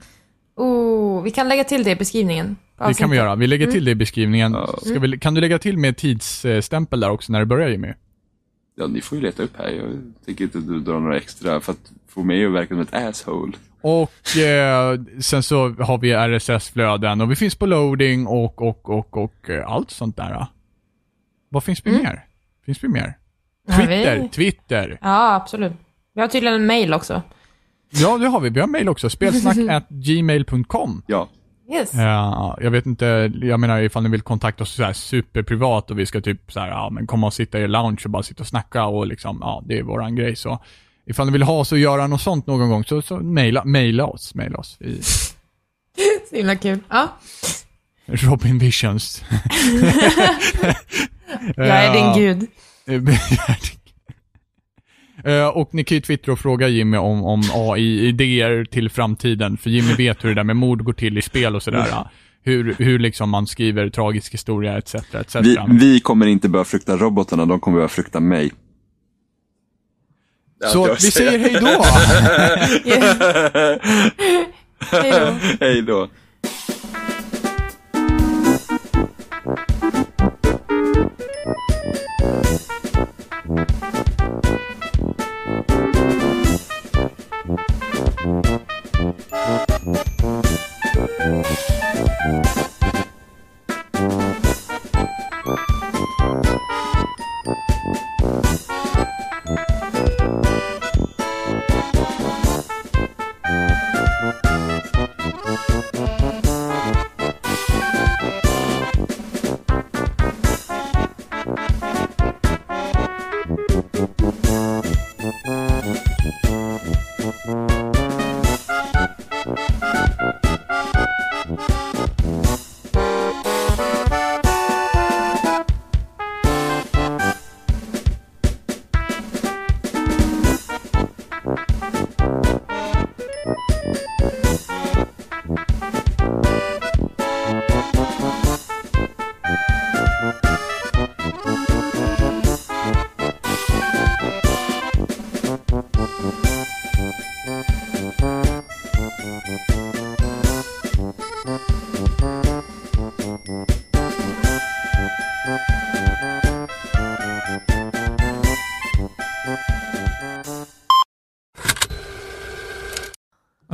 Oh, vi kan lägga till det i beskrivningen. Det kan vi göra. Vi lägger till det i beskrivningen. Ja. Ska vi, kan du lägga till med tidsstämpel där också när det börjar Jimmy? Ja, ni får ju leta upp här. Jag tänker inte dra några extra för att få mig att verka som ett asshole. Och eh, sen så har vi RSS-flöden och vi finns på loading och, och, och, och eh, allt sånt där. Vad finns vi mer? Finns vi mer? Mm. Ja, Twitter, vi- Twitter. Ja, absolut. Vi har tydligen en mail också. Ja, det har vi. Vi har mail också. Spelsnack at gmail.com. Ja. Yes. Ja, jag vet inte, jag menar ifall ni vill kontakta oss så här superprivat och vi ska typ så här, ja men komma och sitta i lounge och bara sitta och snacka och liksom, ja det är våran grej så. Ifall ni vill ha oss och göra något sånt någon gång så, så mejla, mejla oss, mejla oss. I Så himla kul. Ja. Robin Visions. Jag är din gud. Eh, och ni kan ju twittra och fråga Jimmy om, om AI-idéer till framtiden, för Jimmy vet hur det där med mord går till i spel och sådär. Mm. Hur, hur liksom man skriver tragisk historia etc. etc. Vi, vi kommer inte börja frukta robotarna, de kommer börja frukta mig. Så vi säger hej då. hej då. Hej. Thank you.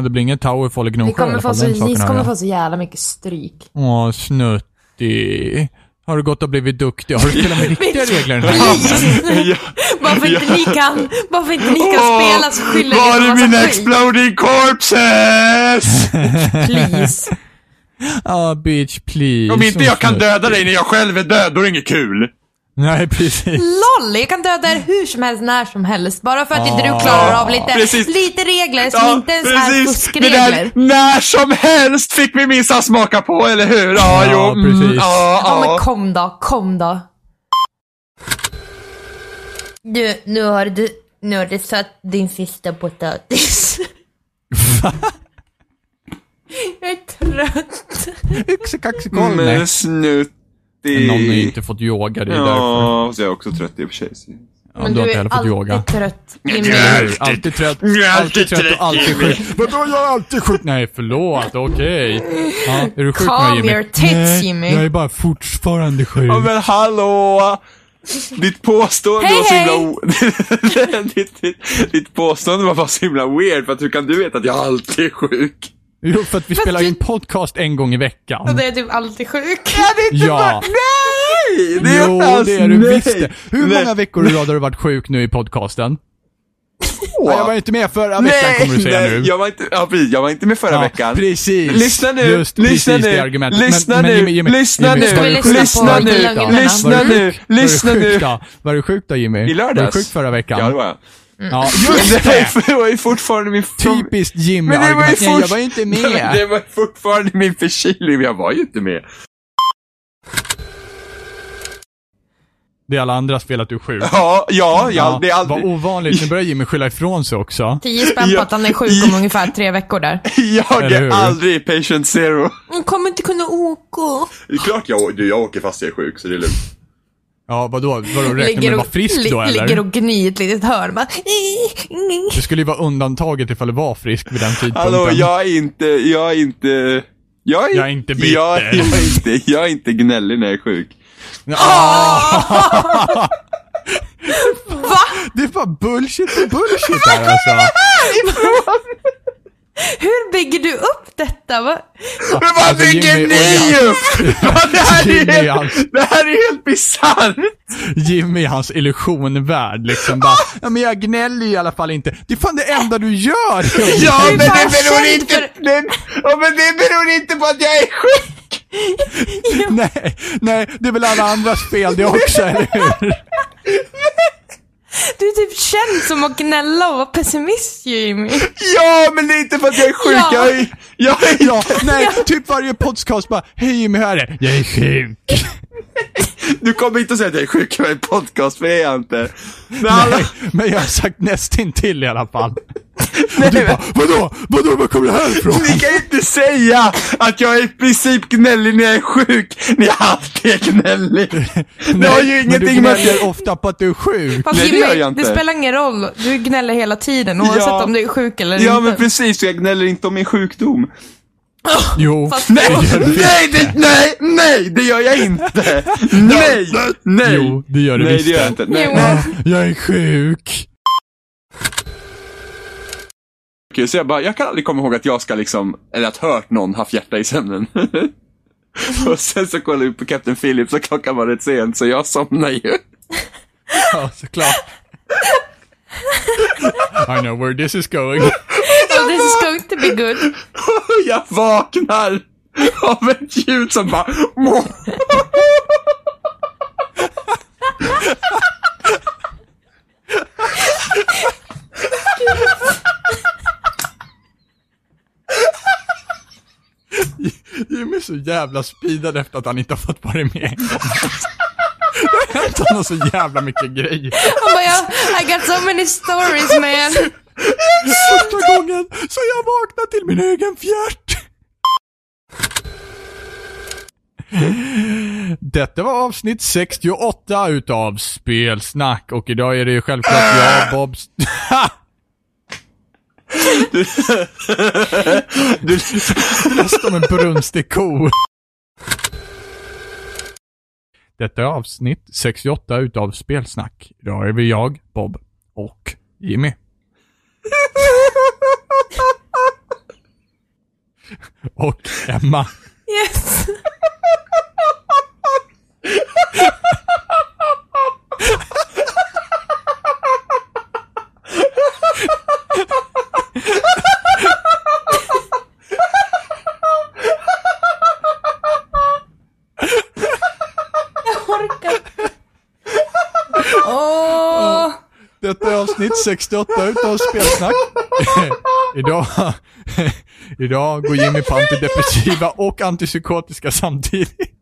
Det blir ingen Towerfall i Vi Gnosjö i kommer alla få fall. så, ni kommer jag. få så jävla mycket stryk. Åh, snuttig. Har du gått och blivit duktig? Har du spelat med riktiga regler den här ja. Bara för inte ni kan, bara för inte ni kan Åh, spela så skyller Var ni är mina skit. exploding corpses? Please. Ah, bitch, please. Om inte jag kan döda dig när jag själv är död, då är det inget kul. Nej, precis. LOL! Jag kan döda er hur som helst, när som helst. Bara för att inte du klarar av lite, Precis. lite regler som inte ens är Det fuskregler. där när som helst fick vi minsann smaka på, eller hur? Ja, Ja, jo. mm, precis. Ja, Ja men ja. kom då, kom då. Du, nu har du, nu har du satt din sista potatis. Jag är trött. Yxekaxikoll. Men Nej. Snuttig. Någon har ju inte fått yoga, det är därför. Ja, så jag är också trött i och för sig. Ja, du har inte heller fått yoga. trött. Jimmy. Ja. Nej, alltid trött, Jag är alltid alltid trött och alltid sjuk. Vadå, jag är alltid sjuk? Nej, förlåt, okej. Ja, är du sjuk Calm nu Jimmy? your tits, Nej, Jimmy. jag är bara fortfarande sjuk. Ja men hallå! Ditt påstående Hej, var så himla hej! o... ditt, ditt, ditt påstående var bara så himla weird, för att hur kan du veta att jag alltid är sjuk? Jo, för att vi spelar in podcast en gång i veckan. Och det är typ alltid sjuk. Ja. Nej! Det är Jo, fast- det är du nej. visst det. Hur Nej. många veckor i rad har du varit sjuk nu i podcasten? Ja, jag var inte med förra veckan Nej, kommer du säga nej, nu. Jag var inte, ja, precis, jag var inte med förra Ja, veckan. Precis. Lyssna nu, Just lyssna precis nu, det argumentet. lyssna men, nu, men Jimmy, Jimmy, lyssna Jimmy, nu, lyssna lögnerna. lyssna nu, lyssna nu. Var du sjuk då Jimmy? I lördags. Var du sjuk förra veckan? Ja, det var jag. Ja, Men just det det! var ju fortfarande min... Typiskt Men det var ju. Nej, jag fort- var ju inte Men Det med. var fortfarande min förkylning, jag var ju inte med. Det är alla andra spel att du är sjuk. Ja, ja, ja, det är Vad aldrig... ovanligt, nu börjar Jimmy skylla ifrån sig också. 10 spänn på Ja. att han är sjuk om ungefär tre veckor där. Jag är aldrig patient zero. Hon kommer inte kunna åka. Det är klart jag, du, jag åker fast jag är sjuk, så det är lugnt. Ja, vadå? Vadå, räknar du med att vara frisk li- då eller? ligger och gnyr i ett litet hörn. Bara, Det skulle ju vara undantaget ifall du var frisk vid den tidpunkten. Hallå, jag är inte, jag är inte... Jag är, Jag är inte bitter. Jag, jag, är inte, jag är inte gnällig när jag är sjuk. Ah! Va? Det är bara bullshit och bullshit här alltså. Hur bygger du upp detta? Va? Men vad Alltså, bygger Jimmy ni upp? Vad, det, här är helt, hans- det här är helt bisarrt! Jimmy i hans illusionvärld liksom bara, ja men jag gnäller i alla fall inte. Det är fan det enda du gör! Ja, är men det beror inte, för- det, ja, men det beror inte på att jag är sjuk! nej, nej, det är väl alla andras fel det också, eller hur? Du är typ känd som att gnälla och vara pessimist Jimmy. Ja, men det är inte för att jag är sjuk, Ja. jag är, jag är Ja, nej, typ varje podcast bara, hej Jimmy, hur är det? Jag är sjuk. Du kommer inte att säga att jag är sjuk i en podcast, för det är jag inte. Men alla, Nej, men jag har sagt nästintill i alla fall. nej, Du men, bara, vadå? Vadå, var kommer det här ifrån? ni kan inte säga att jag är i princip gnällig när jag är sjuk, när jag alltid är gnällig. Det har ju men du ingenting med att gnäller ofta på att du är sjuk. Fast Nej, det gör jag inte. det spelar ingen roll. Du gnäller hela tiden oavsett Ja. om du är sjuk eller Ja, inte. men precis, så jag gnäller inte om min sjukdom. Jo. Fast- Nej, nej, det, nej, nej, det gör jag inte! Nej, nej! Jo, det gör du Nej, visst det gör jag det. inte. Nej, Jo. nej. Jag är sjuk. Okej, så jag bara, jag kan aldrig komma ihåg att jag ska liksom, eller att hört någon haft hjärta i sömnen. och sen så kollade vi på Captain Phillips och klockan var rätt sent, så jag somnade ju. Ja, såklart. I know where this is going. This is going to be good. Jag vaknar av ett ljud som bara... Jimmy är så jävla speedad efter att han inte har fått vara med en. Det har hänt honom så jävla mycket grejer. Han bara, I got so many stories man. Första gången så jag vaknade till min egen fjärt. Detta var avsnitt 68 utav Spelsnack och idag är det ju självklart jag, Bob... Du, du, lät som en brunstig ko. Detta är avsnitt 68 utav Spelsnack. Idag är vi jag, Bob och Jimmy. Och Emma. Yes! Detta är avsnitt 68 utav Spelsnack idag, idag går Jimmy på antidepressiva och antipsykotiska samtidigt.